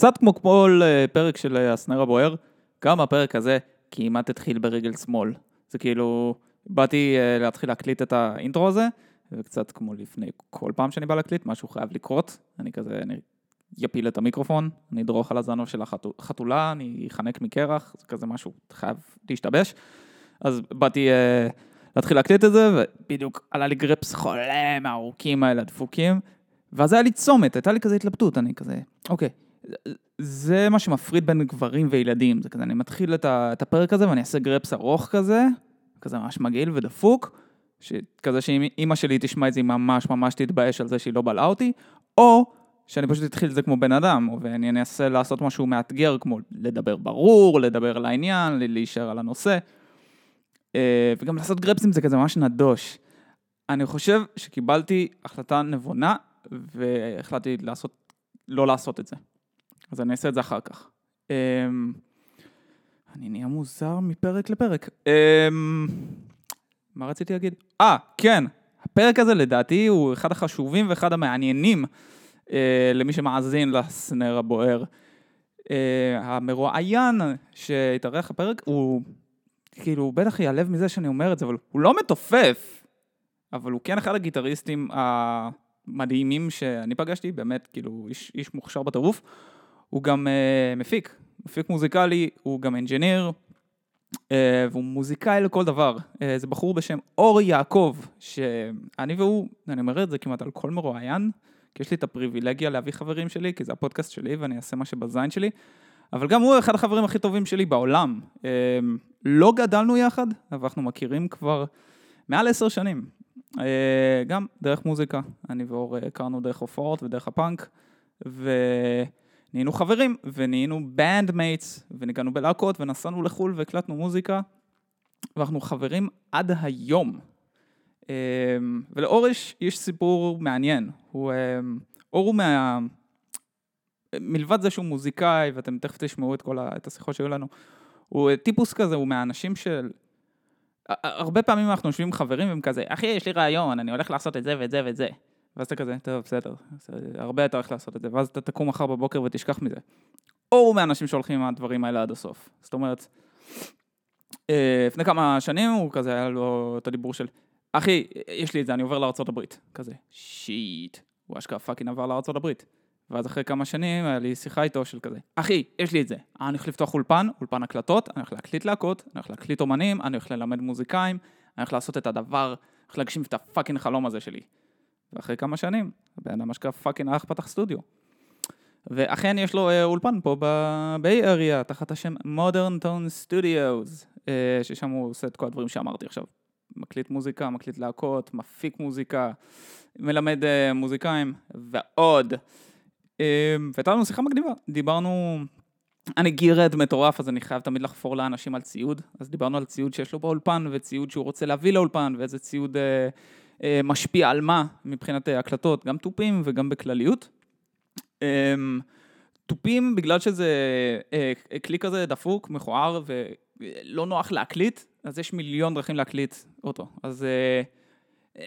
קצת כמו כל אה, פרק של אה, הסנר הבוער, גם הפרק הזה כמעט התחיל ברגל שמאל. זה כאילו, באתי אה, להתחיל להקליט את האינטרו הזה, וקצת כמו לפני כל פעם שאני בא להקליט, משהו חייב לקרות. אני כזה, אני יפיל את המיקרופון, אני אדרוך על הזנב של החתולה, אני אחנק מקרח, זה כזה משהו חייב להשתבש. אז באתי uh, להתחיל להקליט את זה, ובדיוק עלה לי גרפס חולה מהארוכים האלה, הדפוקים, ואז היה לי צומת, הייתה לי כזה התלבטות, אני כזה, אוקיי, זה מה שמפריד בין גברים וילדים, זה כזה, אני מתחיל את, ה, את הפרק הזה ואני אעשה גרפס ארוך כזה, כזה ממש מגעיל ודפוק, כזה שאם אימא שלי תשמע את זה, היא ממש ממש תתבייש על זה שהיא לא בלעה אותי, או שאני פשוט אתחיל את זה כמו בן אדם, ואני אנסה לעשות משהו מאתגר, כמו לדבר ברור, לדבר על העניין, להישאר על הנושא, אה, וגם לעשות גרפסים זה כזה ממש נדוש. אני חושב שקיבלתי החלטה נבונה, והחלטתי לעשות, לא לעשות את זה. אז אני אעשה את זה אחר כך. אמ, אני נהיה מוזר מפרק לפרק. אמ, מה רציתי להגיד? אה, כן, הפרק הזה לדעתי הוא אחד החשובים ואחד המעניינים אה, למי שמאזין לסנר הבוער. אה, המרואיין שהתארח הפרק הוא, כאילו, הוא בטח ייעלב מזה שאני אומר את זה, אבל הוא לא מתופף, אבל הוא כן אחד הגיטריסטים המדהימים שאני פגשתי, באמת, כאילו, איש, איש מוכשר בטירוף. הוא גם אה, מפיק, מפיק מוזיקלי, הוא גם engineer, אה, והוא מוזיקאי לכל דבר. אה, זה בחור בשם אור יעקב, שאני והוא, אני אומר את זה כמעט על כל מרואיין, כי יש לי את הפריבילגיה להביא חברים שלי, כי זה הפודקאסט שלי ואני אעשה מה שבזין שלי, אבל גם הוא אחד החברים הכי טובים שלי בעולם. אה, לא גדלנו יחד, אבל אנחנו מכירים כבר מעל עשר שנים. אה, גם דרך מוזיקה, אני ואור הכרנו דרך הופעות ודרך הפאנק, ו... נהיינו חברים, ונהיינו bandmates, וניגענו בלהקות, ונסענו לחו"ל והקלטנו מוזיקה, ואנחנו חברים עד היום. אמ, ולאור יש, יש סיפור מעניין. הוא, אמ, אור הוא מה... מלבד זה שהוא מוזיקאי, ואתם תכף תשמעו את כל ה... את השיחות שהיו לנו, הוא טיפוס כזה, הוא מהאנשים של... הרבה פעמים אנחנו יושבים עם חברים והם כזה, אחי, יש לי רעיון, אני הולך לעשות את זה ואת זה ואת זה. ואז אתה כזה, טוב, בסדר, הרבה יותר איך לעשות את זה, ואז אתה תקום מחר בבוקר ותשכח מזה. או מהאנשים שהולכים עם הדברים האלה עד הסוף. זאת אומרת, אה, לפני כמה שנים הוא כזה, היה לו את הדיבור של, אחי, יש לי את זה, אני עובר הברית. כזה, shit, הוא אשכרה fucking עבר הברית. ואז אחרי כמה שנים היה לי שיחה איתו של כזה, אחי, יש לי את זה, אני הולך לפתוח אולפן, אולפן הקלטות, אני הולך להקליט להקות, אני הולך להקליט אומנים, אני הולך ללמד מוזיקאים, אני הולך לעשות את הדבר, אני הולך להגשים את ה fucking חלום הזה שלי. ואחרי כמה שנים, הבן אדם אשכרה fucking אח פתח סטודיו. ואכן יש לו אה, אולפן פה בביי אריה, תחת השם Modern Tone Studios, אה, ששם הוא עושה את כל הדברים שאמרתי עכשיו. מקליט מוזיקה, מקליט להקות, מפיק מוזיקה, מלמד אה, מוזיקאים, ועוד. והייתה לנו שיחה מגניבה, דיברנו, אני גירד מטורף, אז אני חייב תמיד לחפור לאנשים על ציוד, אז דיברנו על ציוד שיש לו באולפן, וציוד שהוא רוצה להביא לאולפן, ואיזה ציוד... אה, משפיע על מה מבחינת אה, הקלטות, גם תופים וגם בכלליות. אמ, תופים, בגלל שזה אה, כלי כזה דפוק, מכוער ולא נוח להקליט, אז יש מיליון דרכים להקליט אותו. אז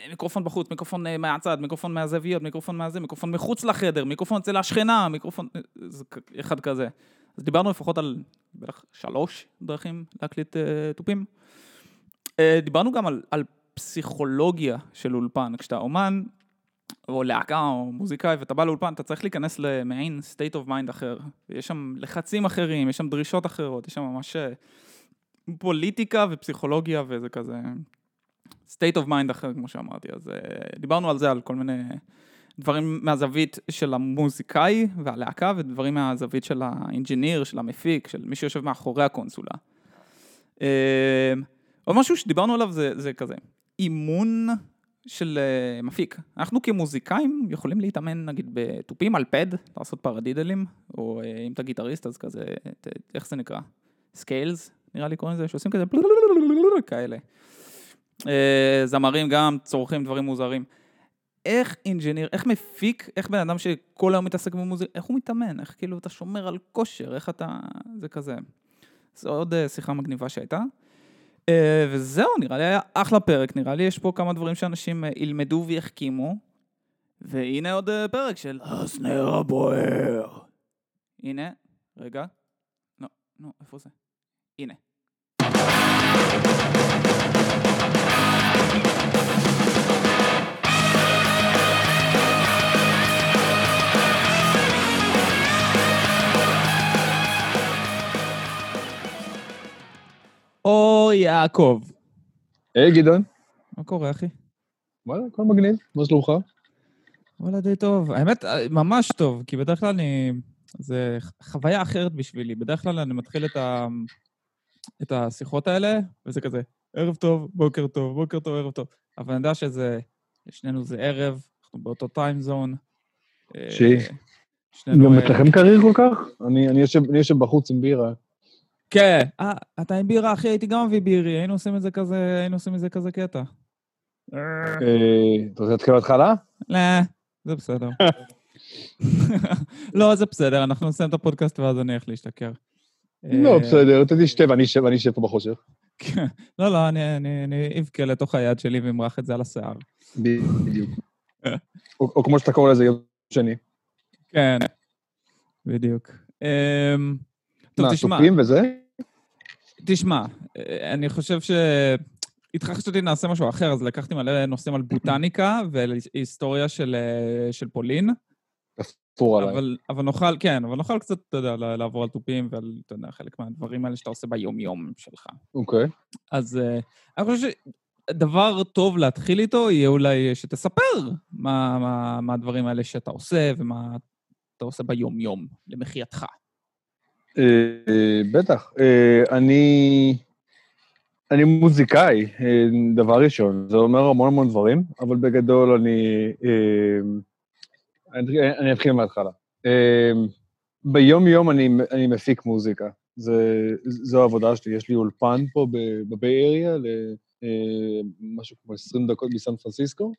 מיקרופון בחוץ, מיקרופון מהצד, מיקרופון מהזוויות, מיקרופון מהזה, מיקרופון מחוץ לחדר, מיקרופון אצל השכנה, מיקרופון... זה אחד כזה. אז דיברנו לפחות על בערך שלוש דרכים להקליט תופים. דיברנו גם על, על פסיכולוגיה של אולפן. כשאתה אומן, או להקה, או מוזיקאי, ואתה בא לאולפן, אתה צריך להיכנס למעין state of mind אחר. יש שם לחצים אחרים, יש שם דרישות אחרות, יש שם ממש אה, פוליטיקה ופסיכולוגיה וזה כזה state of mind אחר, כמו שאמרתי. אז אה, דיברנו על זה, על כל מיני דברים מהזווית של המוזיקאי והלהקה, ודברים מהזווית של האינג'יניר, של המפיק, של מי שיושב מאחורי הקונסולה. אה, עוד משהו שדיברנו עליו זה, זה כזה, אימון של uh, מפיק. אנחנו כמוזיקאים יכולים להתאמן נגיד בתופים על פד, לעשות פרדידלים, או אה, אם אתה גיטריסט אז כזה, איך זה נקרא? scales, נראה לי קוראים לזה, שעושים כזה כאלה. אה, זמרים גם צורכים דברים מוזרים. איך engineer, איך מפיק, איך בן אדם שכל היום מתעסק במוזיקה, איך הוא מתאמן, איך כאילו אתה שומר על כושר, איך אתה, זה כזה. זו עוד שיחה מגניבה שהייתה. אה, וזהו, נראה לי היה אחלה פרק, נראה לי יש פה כמה דברים שאנשים אה, ילמדו ויחכימו. והנה עוד uh, פרק של הסנר הבוער. הנה, רגע. לא, נו, איפה זה? הנה. אור יעקב. היי, גדעון. מה קורה, אחי? וואלה, הכל מגניב, מה שלומך? וואלה, די טוב. האמת, ממש טוב, כי בדרך כלל אני... זה חוויה אחרת בשבילי. בדרך כלל אני מתחיל את, ה... את השיחות האלה, וזה כזה, ערב טוב, בוקר טוב, בוקר טוב, ערב טוב. אבל אני יודע שזה, לשנינו זה ערב, אנחנו באותו טיים זון. שי. גם אצלכם קריר כל כך? אני, אני, יושב, אני יושב בחוץ עם בירה. כן, אה, אתה עם בירה, אחי, הייתי גם מביא בירי, היינו עושים את זה כזה, היינו עושים את זה כזה קטע. אה, אתה רוצה להתחיל בהתחלה? לא, זה בסדר. לא, זה בסדר, אנחנו נסיים את הפודקאסט ואז אני אלך להשתכר. לא, בסדר, אתה תשתה ואני אשב פה בחושך. כן. לא, לא, אני אבכה לתוך היד שלי ואמרח את זה על השיער. בדיוק. או כמו שאתה קורא לזה יום שני. כן, בדיוק. אמ, טוב, תשמע. מה, תופים וזה? תשמע, אני חושב ש... איתך חשבתי נעשה משהו אחר, אז לקחתי מלא נושאים על בוטניקה ועל היסטוריה של, של פולין. תפור עליי. אבל, אבל נוכל, כן, אבל נוכל קצת, אתה יודע, לעבור על תופים ועל, אתה יודע, חלק מהדברים האלה שאתה עושה ביום-יום שלך. אוקיי. Okay. אז אני חושב שדבר טוב להתחיל איתו יהיה אולי שתספר מה, מה, מה הדברים האלה שאתה עושה ומה אתה עושה ביום-יום למחייתך. בטח. אני... אני מוזיקאי, דבר ראשון, זה אומר המון המון דברים, אבל בגדול אני... אני אתחיל מההתחלה. ביום-יום אני, אני מפיק מוזיקה, זה, זו העבודה שלי. יש לי אולפן פה בביי אריה, למשהו כמו 20 דקות מסן פרנסיסקו,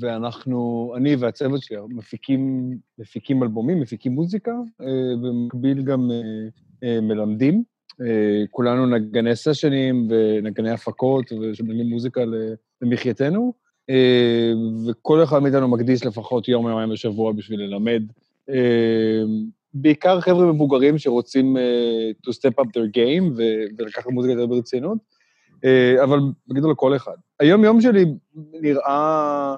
ואנחנו, אני והצוות שלי מפיקים, מפיקים אלבומים, מפיקים מוזיקה, ובמקביל גם מלמדים. כולנו נגני סשנים ונגני הפקות ושמנגנים מוזיקה למחייתנו, וכל אחד מאיתנו מקדיש לפחות יום יומיים בשבוע בשביל ללמד. בעיקר חבר'ה מבוגרים שרוצים to step up their game ולקחת מוזיקה יותר ברצינות, אבל בגדול לכל אחד. היום-יום שלי נראה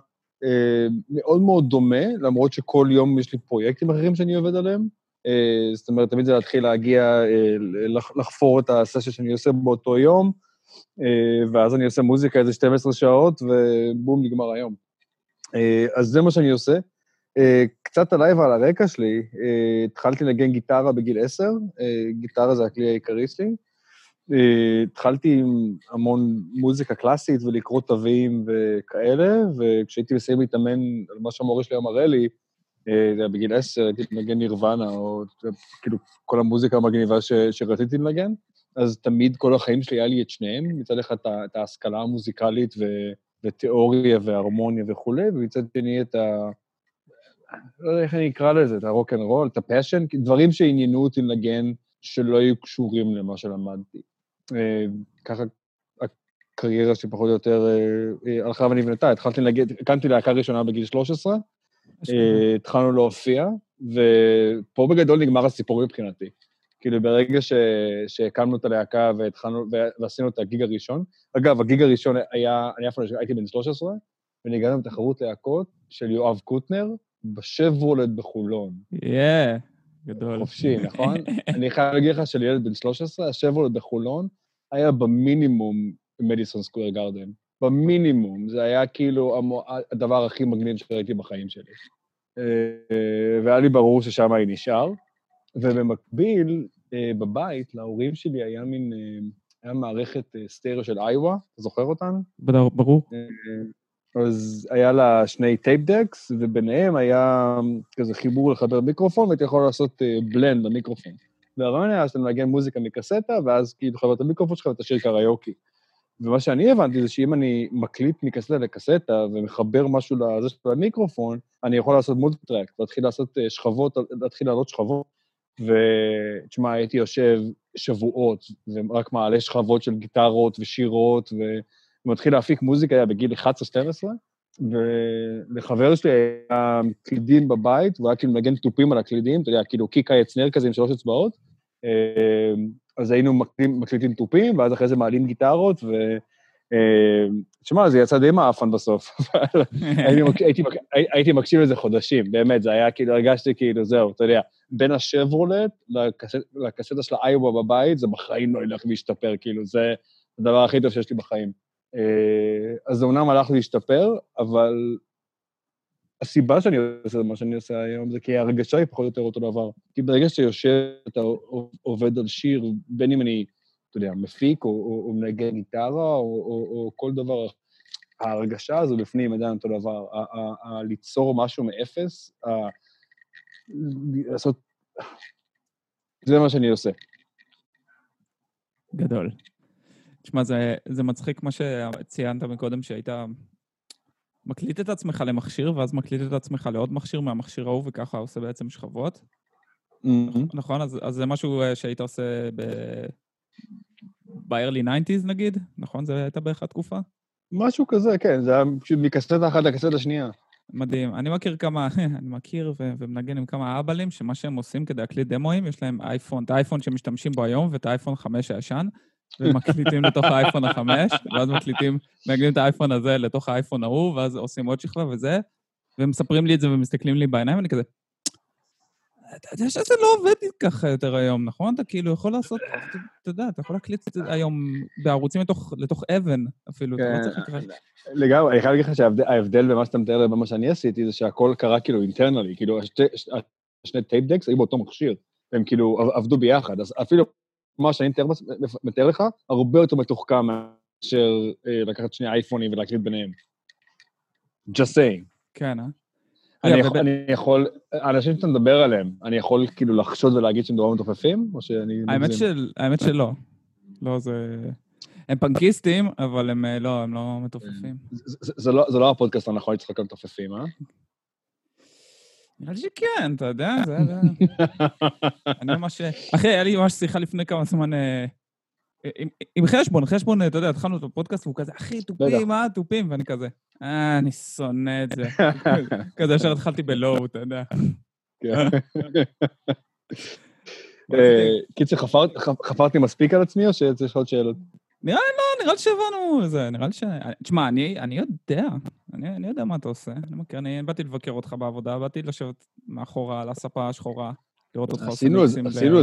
מאוד מאוד דומה, למרות שכל יום יש לי פרויקטים אחרים שאני עובד עליהם. זאת אומרת, תמיד זה להתחיל להגיע, לחפור את הסשן שאני עושה באותו יום, ואז אני עושה מוזיקה איזה 12 שעות, ובום, נגמר היום. אז זה מה שאני עושה. קצת עליי ועל הרקע שלי, התחלתי לנגן גיטרה בגיל 10, גיטרה זה הכלי העיקרי שלי. התחלתי עם המון מוזיקה קלאסית ולקרוא תווים וכאלה, וכשהייתי מסיים להתאמן על מה שהמורה שלי אמר לי, זה היה בגיל עשר, הייתי מנגן נירוונה, או כאילו כל המוזיקה המגניבה ש, שרציתי לנגן, אז תמיד כל החיים שלי היה לי את שניהם, מצד אחד את ההשכלה המוזיקלית ו, ותיאוריה והרמוניה וכולי, ומצד שני את ה... לא יודע איך אני אקרא לזה, את ה rock and roll, את ה fashion, דברים שעניינו אותי לנגן שלא היו קשורים למה שלמדתי. ככה הקריירה שלי פחות או יותר הלכה ונבנתה. התחלתי לנגן, הקמתי להקה ראשונה בגיל 13, התחלנו להופיע, ופה בגדול נגמר הסיפור מבחינתי. כאילו, ברגע שהקמנו את הלהקה והתחלנו, ועשינו את ה gig הראשון, אגב, ה gig הראשון היה, אני אף פעם הייתי בן 13, וניגענו בתחרות להקות של יואב קוטנר בשברולד בחולון. יאה, גדול. חופשי, נכון? אני חייב להגיד לך שלילד בן 13, השברולד בחולון היה במינימום במדיסון סקוויר גרדן. במינימום, זה היה כאילו הדבר הכי מגניב שראיתי בחיים שלי. והיה לי ברור ששם אני נשאר. ובמקביל, בבית, להורים שלי היה מין, היה מערכת סטריאו של איווה, אתה זוכר אותן? ברור. אז היה לה שני tape decks, וביניהם היה כזה חיבור לחבר מיקרופון, והייתי יכול לעשות blend במיקרופון. והרעיון היה שאתה מנגן מוזיקה מקסטה, ואז כאילו חבר את המיקרופון שלך ותשאיר קריוקי. ומה שאני הבנתי זה שאם אני מקליט מקסטה לקסטה ומחבר משהו לזה של המיקרופון, אני יכול לעשות multitrack, להתחיל לעשות שכבות, להתחיל לעלות שכבות. ותשמע, הייתי יושב שבועות, ורק מעלה שכבות של גיטרות ושירות, ומתחיל להפיק מוזיקה, היה בגיל 11-12, ולחבר שלי היה קלידים בבית, והוא היה כאילו מנגן תופים על הקלידים, אתה יודע, כאילו קיקה יצנר כזה עם שלוש אצבעות. אה, אז היינו מקליטים, מקליטים תופים, ואז אחרי זה מעלים גיטרות, ו... תשמע, זה יצא די מעפן בסוף, אבל הייתי, הייתי, הייתי מקשיב לזה חודשים, באמת, זה היה כאילו, הרגשתי כאילו, זהו, אתה יודע, בין השברולט לקסטה של האיובה בבית, זה בחיים לא ילך וישתפר, כאילו, זה הדבר הכי טוב שיש לי בחיים. אה, אז זה אומנם הלך להשתפר, אבל הסיבה שאני עושה מה שאני עושה היום זה כי ההרגשה היא פחות או יותר אותו דבר. כי ברגע שאתה יושב, אתה עובד על שיר, בין אם אני, אתה יודע, מפיק, או, או, או מנגן גיטרה, או, או, או כל דבר, ההרגשה הזו בפנים עדיין אותו דבר. ליצור משהו מאפס, לעשות... זה מה שאני עושה. גדול. תשמע, זה, זה מצחיק מה שציינת מקודם, שהיית מקליט את עצמך למכשיר, ואז מקליט את עצמך לעוד מכשיר מהמכשיר ההוא, וככה עושה בעצם שכבות. Mm-hmm. נכון? אז, אז זה משהו אה, שהיית עושה ב... ב-early 90's נגיד? נכון? זה הייתה בערך התקופה? משהו כזה, כן, זה היה פשוט מקסטה אחת לקסטה השנייה. מדהים. אני מכיר כמה, אני מכיר ו- ומנגן עם כמה אבלים, שמה שהם עושים כדי להקליט דמואים, יש להם אייפון, את האייפון שמשתמשים בו היום ואת האייפון 5 הישן, ומקליטים לתוך האייפון החמש, ואז מקליטים, מנגנים את האייפון הזה לתוך האייפון ההוא, ואז עושים עוד שכבה וזה, ומספרים לי את זה ומסתכלים לי בעיניים, ואני כזה, אתה יודע שזה לא עובד ככה יותר היום, נכון? אתה כאילו יכול לעשות, אתה יודע, אתה יכול להקליט היום בערוצים לתוך, even אפילו, אתה לא כן, צריך לקרוא. לגמרי, אני חייב להגיד לך שההבדל במה שאתה מתאר במה שאני עשיתי, זה שהכל קרה כאילו internally, כאילו השני tape decks היו באותו מכשיר, הם כאילו עבדו ביחד, אז אפילו מה שאני מתאר לך, הרבה יותר מתוחכם מאשר אה, לקחת שני אייפונים ולהקליט ביניהם. Just saying. כן, אה? אני, יכול, אני יכול, האנשים שאתה מדבר עליהם, אני יכול כאילו לחשוד ולהגיד שהם דברים מתופפים, או שאני... האמת, של, האמת שלא. לא, זה... הם פנקיסטים, אבל הם אה, לא, הם לא מתופפים. זה, זה, זה, לא, זה לא הפודקאסט הנכון לצחוק על מתופפים, אה? נראה לי שכן, אתה יודע, זה... אני ממש... אחי, היה לי ממש שיחה לפני כמה זמן אה, עם חשבון, חשבון, אתה יודע, התחלנו את הפודקאסט, והוא כזה, אחי, תופים, אה, תופים, ואני כזה, אה, אני שונא את זה. כזה ישר התחלתי בלואו, אתה יודע. כן. אה, קיצר, חפרתי מספיק על עצמי, או שיש עוד שאלות? נראה לי לא, נראה לי שהבנו זה, נראה לי ש... תשמע, אני יודע, אני יודע מה אתה עושה. אני מכיר, אני באתי לבקר אותך בעבודה, באתי לשבת מאחורה על הספה השחורה. לראות אותך עושה מיקסים. עשינו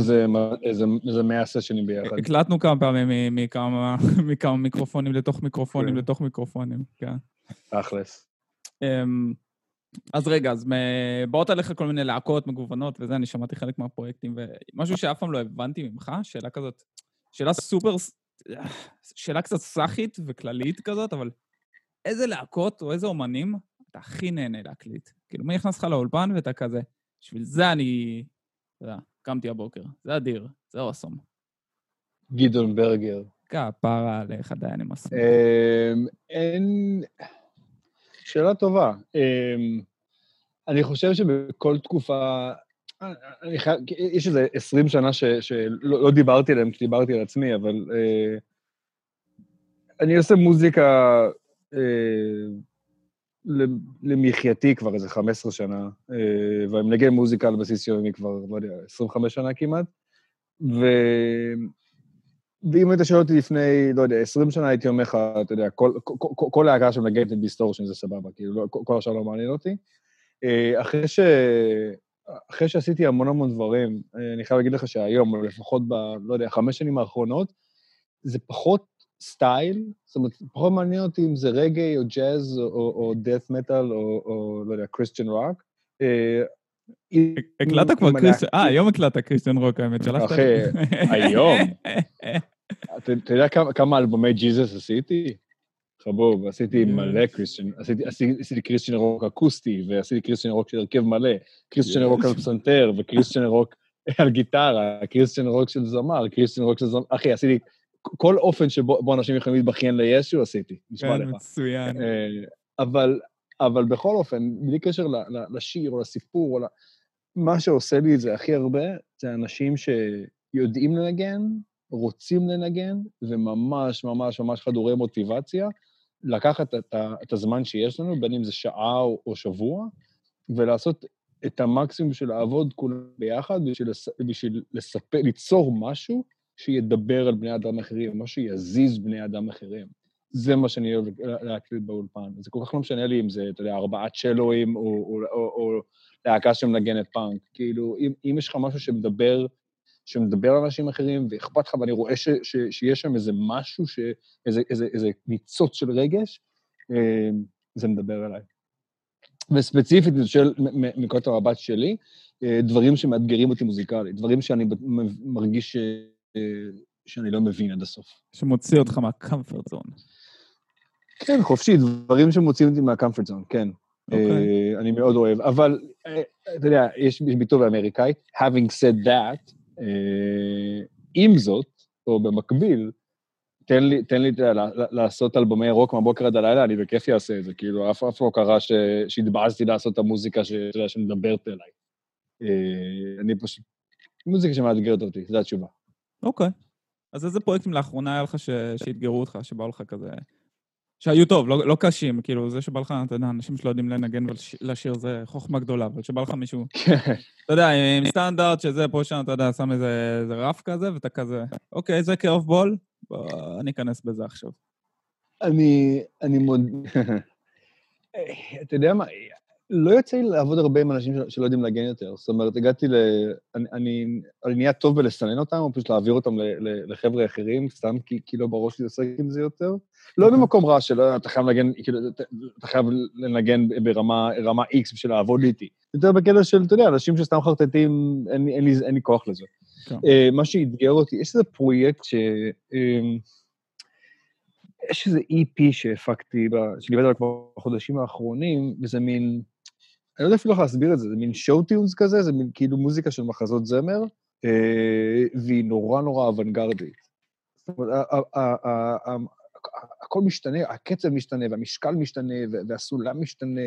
איזה מאה סשנים ביחד. הקלטנו כמה פעמים מכמה מיקרופונים לתוך מיקרופונים כן. לתוך מיקרופונים, כן. תכלס. אמ, אז רגע, אז באות עליך כל מיני להקות מגוונות וזה, אני שמעתי חלק מהפרויקטים, ומשהו שאף פעם לא הבנתי ממך, שאלה כזאת, שאלה סופר, שאלה קצת סאחית וכללית כזאת, אבל איזה להקות או איזה אומנים אתה הכי נהנה להקליט? כאילו, מי נכנס לך לאולפן ואתה כזה, בשביל זה אני אתה יודע, קמתי הבוקר. זה אדיר, זה אוסום. גדעון ברגר. כפרה עליך, דיין עם הסמוך. אין... שאלה טובה. אמ, אני חושב שבכל תקופה... אני חייב, יש איזה 20 שנה ש, שלא לא דיברתי עליהם כשדיברתי על עצמי, אבל אה, אני עושה מוזיקה אה, למחייתי כבר איזה 15 שנה, אה, ואני מנגן מוזיקה על בסיס יומי כבר, לא יודע, 25 שנה כמעט, ו... ואם היית שואל אותי לפני, לא יודע, 20 שנה, הייתי אומר לך, אתה יודע, כל, כל, להקה שמנגנת את distortion זה סבבה, כאילו, לא, כל השאר לא מעניין אותי. אה, אחרי, ש... אחרי שעשיתי המון המון דברים, אה, אני חייב להגיד לך שהיום, לפחות ב, לא יודע, חמש שנים האחרונות, זה פחות style, זאת אומרת, פחות מעניין אותי אם זה רגאיי או ג'אז או death metal או, לא יודע, Christian rock. אה, הקלטת כבר Christian, אה, היום הקלטת Christian rock, האמת, שלחת אחי, היום. אתה יודע כמה אלבומי ג'יזוס עשיתי? חבוב, עשיתי מלא Christian, עשיתי Christian rock אקוסטי, ועשיתי Christian rock של הרכב מלא, Christian rock על פסנתר, ו Christian rock על גיטרה, Christian rock של זמר, Christian rock של זמר, אחי, עשיתי כל אופן שבו אנשים יכולים להתבכיין לישו עשיתי, נשמע כן, לך. מצוין. אה, אבל, אבל בכל אופן, בלי קשר לשיר או לסיפור, או מה שעושה לי את זה הכי הרבה, זה אנשים שיודעים לנגן, רוצים לנגן, וממש ממש ממש חדורי מוטיבציה, לקחת את, ה, את הזמן שיש לנו, בין אם זה שעה או, או שבוע, ולעשות את המקסימום של לעבוד כולם ביחד בשביל, בשביל לספר, ליצור משהו שידבר על בני אדם אחרים, משהו שיזיז בני אדם אחרים. זה מה שאני אוהב להקליט באולפן. זה כל כך לא משנה לי אם זה, אתה יודע, ארבעת צ'לואים או, או, או, או להקה שמנגנת פאנק. כאילו, אם, אם יש לך משהו שמדבר, שמדבר על אנשים אחרים, ואכפת לך, ואני רואה ש, ש, שיש שם איזה משהו, ש, איזה, איזה, איזה ניצוץ של רגש, אה, זה מדבר אליי. וספציפית, של, מנקודת המבט שלי, אה, דברים שמאתגרים אותי מוזיקלית, דברים שאני מרגיש ש, אה, שאני לא מבין עד הסוף. שמוציא אותך מהקמפרט זון. כן, חופשי, דברים שמוציאים אותי מהקמפרט זון, כן. Okay. אוקיי. אני מאוד אוהב, אבל אתה יודע, יש, יש ביטוי באמריקאי, having said that, עם זאת, או במקביל, תן לי, תן לי, לעשות אלבומי רוק מהבוקר עד הלילה, אני בכיף אעשה את זה, כאילו, אף, אף לא קרה שהתבאסתי לעשות את המוזיקה ש, שמדברת אליי. Uh, אני פשוט, מוזיקה שמאתגרת אותי, זו התשובה. אוקיי. אז איזה פרויקטים לאחרונה היה לך שאתגרו אותך, שבאו לך כזה... שהיו טוב, לא, לא קשים, כאילו, זה שבא לך, אתה יודע, אנשים שלא יודעים לנגן ולשיר זה חוכמה גדולה, אבל שבא לך מישהו, אתה יודע, עם סטנדרט שזה פה שם, אתה יודע, שם איזה, איזה רף כזה, ואתה כזה, אוקיי, זה כאוף בול, בוא, אני אכנס בזה עכשיו. אני, אני מוד... אתה יודע מה, לא יוצא לי לעבוד הרבה עם אנשים שלא יודעים להגן יותר. זאת אומרת, הגעתי ל... אני, אני, אני נהיה טוב בלסנן אותם, או פשוט להעביר אותם לחבר'ה אחרים, סתם כי, כי לא בראש לי עושה עם זה יותר. לא אוקיי. במקום רע שלא, אתה חייב לנגן, כאילו, אתה חייב לנגן ברמה רמה X בשביל לעבוד איתי. יותר בקטע של, אתה יודע, אנשים שסתם חרטטים, אין, אין, אין, אין לי כוח לזה. כן. Uh, מה שאתגר אותי, יש איזה פרויקט ש... Uh, יש איזה EP שהפקתי, עובד עליו כבר בחודשים האחרונים, וזה מין... אני לא יודע אפילו איך להסביר את זה, זה מין שואו טיונס כזה, זה מין כאילו מוזיקה של מחזות זמר, אה, והיא נורא נורא אוונגרדית. זאת אומרת, הכל משתנה, הקצב משתנה, והמשקל משתנה, והסולם משתנה,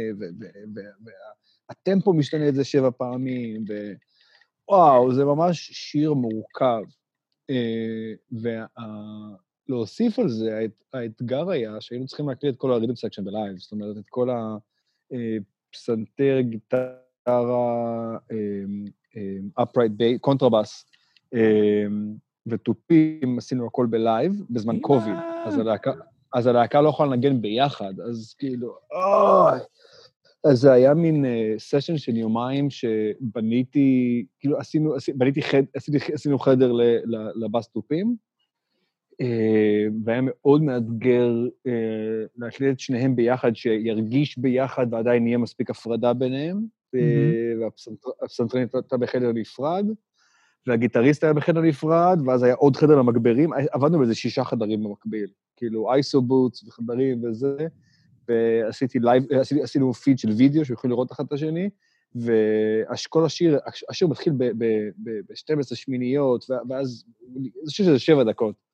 והטמפו משתנה איזה שבע פעמים, וואו, זה ממש שיר מורכב. אה, ולהוסיף על זה, האתגר היה שהיינו צריכים להקליט את כל ה rhythm section ב live, זאת אומרת, את כל ה... אה, פסנתר, גיטרה, אמ, אמ, upright bass, קונטרבאס אמ, ותופים, עשינו הכל ב live, בזמן קוביד. אז הלהקה, אז הלהקה לא יכולה לנגן ביחד, אז כאילו, אוי. אז זה היה מין סשן uh, של יומיים שבניתי, כאילו עשינו, בניתי חד, עשינו, עשינו חדר לבאס תופים, אה, והיה מאוד מאתגר אה, להקליט את שניהם ביחד, שירגיש ביחד ועדיין יהיה מספיק הפרדה ביניהם, והפסנתרנית הייתה בחדר נפרד, והגיטריסט היה בחדר נפרד, ואז היה עוד חדר למגברים, עבדנו באיזה שישה חדרים במקביל, כאילו iso booths וחדרים וזה, ועשיתי live, עשינו פיד של וידאו שיכולים לראות אחד את השני, וכל השיר, השיר מתחיל ב-12 שמיניות, ואז, זה שיר שזה שבע דקות.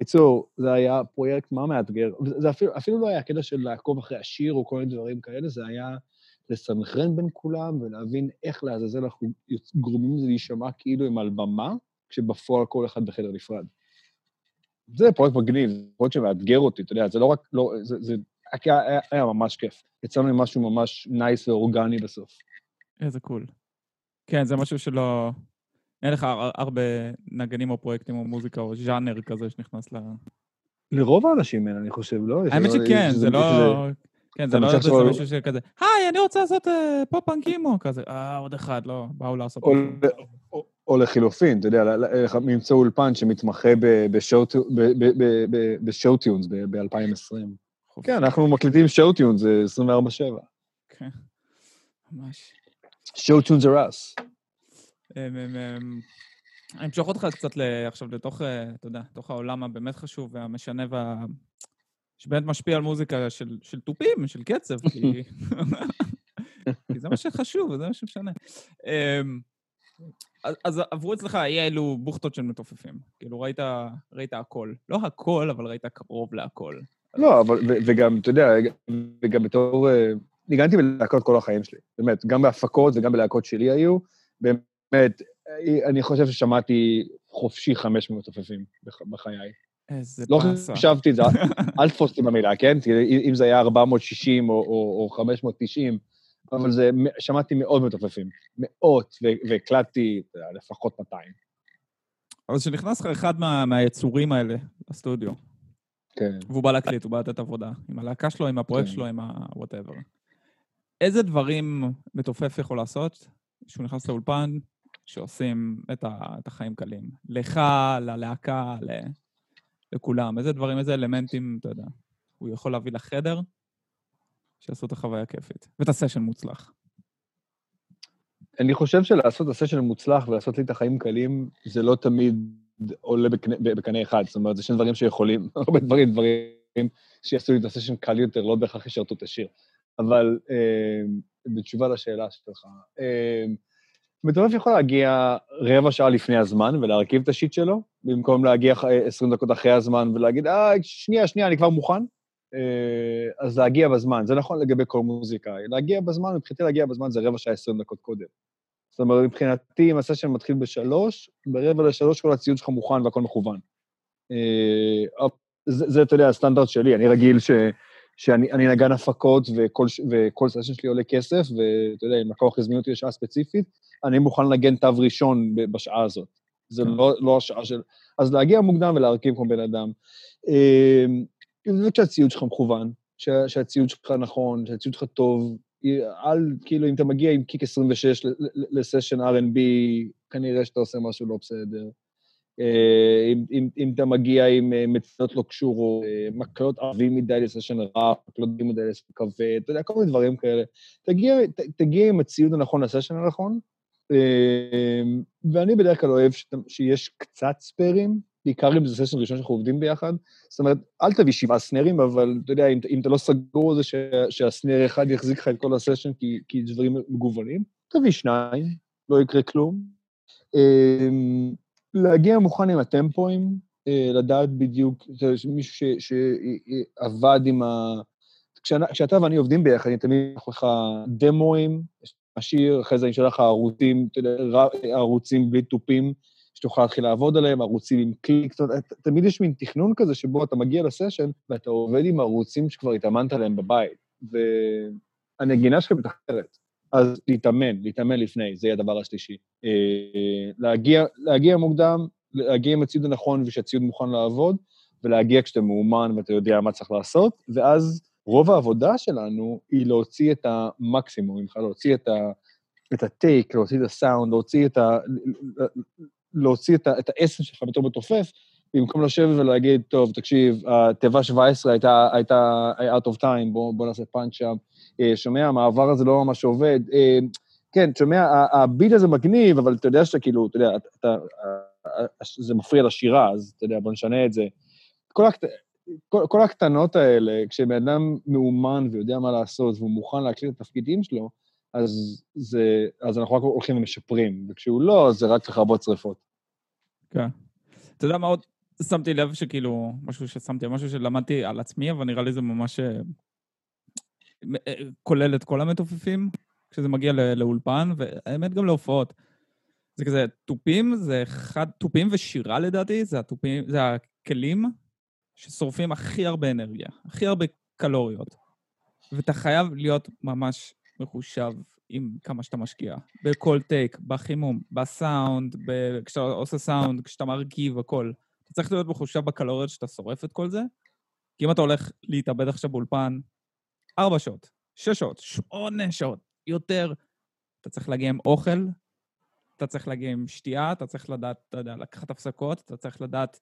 בקיצור, זה היה פרויקט מה מאתגר, זה אפילו, אפילו לא היה קטע של לעקוב אחרי השיר או כל מיני דברים כאלה, זה היה לסנכרן בין כולם ולהבין איך לעזאזל אנחנו גורמים לזה להישמע כאילו הם על במה, כשבפועל כל אחד בחדר נפרד. זה פרויקט מגניב, פרויקט שמאתגר אותי, אתה יודע, זה לא רק, לא, זה, זה היה, היה, היה ממש כיף. יצאנו עם משהו ממש nice ואורגני בסוף. איזה cool. כן, זה משהו שלא... אין לך הרבה נגנים או פרויקטים או מוזיקה או ז'אנר כזה שנכנס ל... לרוב האנשים אין, אני חושב, לא? האמת שכן, זה לא... כן, זה לא איזה מישהו שכזה, היי, אני רוצה לעשות אה, pop-punk emo, כזה, אה, עוד אחד, לא, באו לעשות... או לחילופין, אתה יודע, למצוא אולפן שמתמחה ב show tunes ב-2020. כן, אנחנו מקליטים show tunes, זה 24-7. כן, ממש. show tunes are us. אני אמשוך אותך קצת עכשיו לתוך, אה, אתה יודע, לתוך העולם הבאמת חשוב והמשנה וה... שבאמת משפיע על מוזיקה של, של תופים, של קצב, כי... כי זה מה שחשוב, זה מה שמשנה. אמ, אז, אז עברו אצלך אי אלו בוכטות של מתופפים. כאילו, ראית, ראית הכל. לא הכל, אבל ראית קרוב להכל. לא, אבל, ו, וגם, אתה יודע, וגם בתור... אה, ניגנתי בלהקות כל החיים שלי. באמת, גם בהפקות וגם בלהקות שלי היו. באמת, אני חושב ששמעתי חופשי 500 מתופפים בחיי. איזה לא באסה. חשבתי את זה, אל תפוס אותי במילה, כן? אם זה היה 460 או, או, או 590, אבל זה, שמעתי מאות מתופפים, מאות, והקלטתי לפחות 200. אבל כשנכנס לך אחד מה, מהיצורים האלה לסטודיו, כן. והוא בא להקליט, הוא בא לתת עבודה, עם הלהקה שלו, עם הפרויקט כן. שלו, עם ה-whatever. איזה דברים מתופף יכול לעשות כשהוא נכנס לאולפן, שעושים את, ה, את החיים קלים? לך, ללהקה, ל, לכולם. איזה דברים, איזה אלמנטים, אתה יודע, הוא יכול להביא לחדר, שיעשו את החוויה הכיפית. ואת הסשן מוצלח. אני חושב שלעשות את הסשן מוצלח ולעשות לי את החיים קלים, זה לא תמיד עולה בקנה, בקנה אחד. זאת אומרת, זה שני דברים שיכולים, הרבה דברים, דברים שיעשו לי את הסשן קל יותר, לא בהכרח ישרתו את השיר. אבל אה, בתשובה לשאלה שלך, אה, מטורף יכול להגיע רבע שעה לפני הזמן ולהרכיב את השיט שלו, במקום להגיע ח- 20 דקות אחרי הזמן ולהגיד, אה, שנייה, שנייה, אני כבר מוכן. אה, אז להגיע בזמן, זה נכון לגבי כל מוזיקאי. להגיע בזמן, מבחינתי להגיע בזמן זה רבע שעה 20 דקות קודם. זאת אומרת, מבחינתי, אם הסשן מתחיל בשלוש, ברבע לשלוש כל הציוד שלך מוכן והכל מכוון. אה, זה, אתה יודע, הסטנדרט שלי, אני רגיל ש, שאני אני נגן הפקות וכל, וכל סשן שלי עולה כסף, ואתה יודע, אם לקוח הזמין אותי לשעה ספציפית, אני מוכן לנגן תו ראשון בשעה הזאת. זה כן. לא, לא השעה של... אז להגיע מוקדם ולהרכיב כמו בן אדם. זה כשהציוד שלך מכוון, שה- שהציוד שלך נכון, שהציוד שלך טוב, אל, כאילו, אם אתה מגיע עם קיק 26 ל- ל- לסשן R&B, כנראה שאתה עושה משהו לא בסדר. אה, אם, אם, אם אתה מגיע עם אה, מציאות לא קשורות, אה, מקלות עבים מדי לסשן ראפ, מקלות עבים מדי לסשן כבד, אתה יודע, כל מיני דברים כאלה. תגיע, ת, תגיע עם הציוד הנכון לסשן הנכון, ואני בדרך כלל אוהב שת, שיש קצת ספיירים, בעיקר אם זה סשן ראשון שאנחנו עובדים ביחד. זאת אומרת, אל תביא שבעה סנרים, אבל אתה יודע, אם, אם אתה לא סגור על זה שהסנר אחד יחזיק לך את כל הסשן, כי, כי דברים מגוונים, תביא שניים, לא יקרה כלום. להגיע מוכן עם הטמפואים, אה, לדעת בדיוק, יודע, מישהו ש- שעבד עם ה... כשאתה ואני עובדים ביחד, אני תמיד אשלח לך דמואים, השיר, אחרי זה אני אשלח לך ערוצים, ערוצים בלי תופים, שתוכל להתחיל לעבוד עליהם, ערוצים עם קליק, זאת אומרת, תמיד יש מין תכנון כזה שבו אתה מגיע לסשן ואתה עובד עם ערוצים שכבר התאמנת עליהם בבית, והנגינה שלך מתחרת. אז להתאמן, להתאמן לפני, זה יהיה הדבר השלישי. אה, להגיע, להגיע מוקדם, להגיע עם הציוד הנכון ושהציוד מוכן לעבוד, ולהגיע כשאתה מאומן ואתה יודע מה צריך לעשות, ואז רוב העבודה שלנו היא להוציא את המקסימום, ממך להוציא את, ה, את הטייק, להוציא את הסאונד, להוציא את ה... להוציא את, ה, את האסן שלך בתור מתופף, במקום לשבת ולהגיד, טוב, תקשיב, התיבה 17 הייתה, הייתה out of time, בוא, בוא נעשה פאנץ' שם. אה, שומע, המעבר הזה לא ממש עובד. אה, כן, שומע, הביט הזה מגניב, אבל אתה יודע שאתה כאילו, אתה יודע, אתה, אה, זה מפריע לשירה, אז אתה יודע, בוא נשנה את זה. כל, הקט... כל, כל הקטנות האלה, כשבן אדם מאומן ויודע מה לעשות והוא מוכן להקליט את התפקידים שלו, אז, זה, אז אנחנו רק הולכים ומשפרים, וכשהוא לא, אז זה רק לכבות שרפות. כן. אתה יודע מה עוד שמתי לב שכאילו, משהו ששמתי, משהו שלמדתי על עצמי, אבל נראה לי זה ממש כולל את כל המתופפים, כשזה מגיע לאולפן, והאמת גם להופעות. זה כזה, תופים זה אחד, תופים ושירה לדעתי, זה התופים, זה הכלים ששורפים הכי הרבה אנרגיה, הכי הרבה קלוריות. ואתה חייב להיות ממש מחושב עם כמה שאתה משקיע. בכל טייק, בחימום, בסאונד, ב... כשאתה עושה סאונד, כשאתה מרכיב, הכל. אתה צריך להיות מחושב בקלוריות שאתה שורף את כל זה, כי אם אתה הולך להתאבד עכשיו באולפן, ארבע שעות, שש שעות, שמונה שעות, יותר, אתה צריך להגיע עם אוכל, אתה צריך להגיע עם שתייה, אתה צריך לדעת, אתה יודע, לקחת הפסקות, אתה צריך לדעת,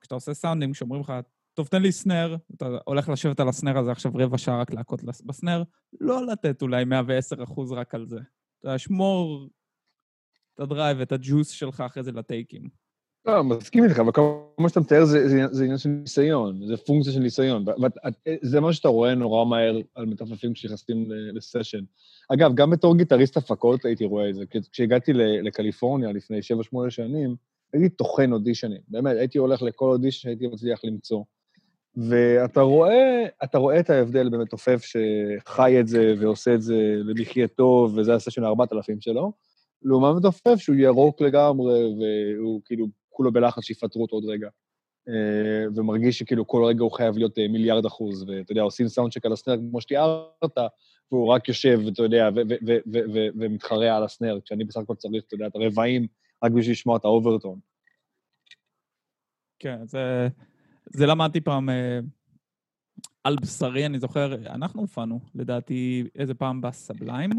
כשאתה עושה סאונדים, כשאומרים לך, טוב, תן לי snare, אתה הולך לשבת על ה snare הזה עכשיו רבע שעה רק להכות ב snare, לא לתת אולי 110 אחוז רק על זה. אתה שמור את ה drive, את הג'וס שלך אחרי זה לטייקים. לא, מסכים איתך, אבל כל מה שאתה מתאר זה, זה, זה עניין של ניסיון, זה פונקציה של ניסיון. וזה מה שאתה רואה נורא מהר על מתופפים כשנכנסים ל session. אגב, גם בתור גיטריסט הפקות הייתי רואה את זה. כש- כשהגעתי לקליפורניה לפני 7-8 שנים, הייתי טוחן אודישנים. באמת, הייתי הולך לכל אודישן שהייתי מצליח למצוא. ואתה רואה, אתה רואה את ההבדל בין מתופף שחי את זה ועושה את זה למחייתו, וזה הסשן ה-4000 שלו, לעומת מתופף שהוא ירוק לגמרי, והוא כאילו כולו בלחץ שיפטרו אותו עוד רגע. אה, ומרגיש שכאילו כל רגע הוא חייב להיות אה, מיליארד אחוז, ואתה יודע, עושים סאונדשק על הסנר כמו שתיארת, והוא רק יושב, ואתה יודע, ומתחרע על ה snare, כשאני בסך הכל צריך, אתה יודע, את הרבעים רק בשביל לשמוע את ה overtone. כן, זה, זה למדתי פעם אה, על בשרי, אני זוכר, אנחנו הופענו, לדעתי, איזה פעם בסאבליים,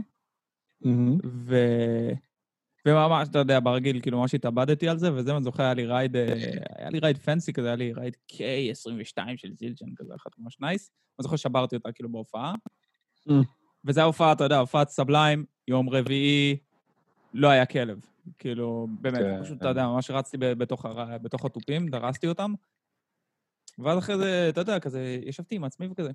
Mm-hmm. וממש, אתה יודע, ברגיל, כאילו, ממש התאבדתי על זה, וזה, אני זוכר, היה לי ride, אה, היה לי ride fancy כזה, היה לי ride K22 של Zildjian כזה, אחת ממש nice. אני זוכר שברתי אותה כאילו בהופעה. Mm. וזה ההופעה, אתה יודע, הופעת סבליים, יום רביעי, לא היה כלב. כאילו, באמת, כן, פשוט. אתה יודע, ממש רצתי ב- בתוך הר- בתוך התופים, דרסתי אותם. ואז אחרי זה, אתה יודע, כזה, ישבתי עם עצמי וכזה,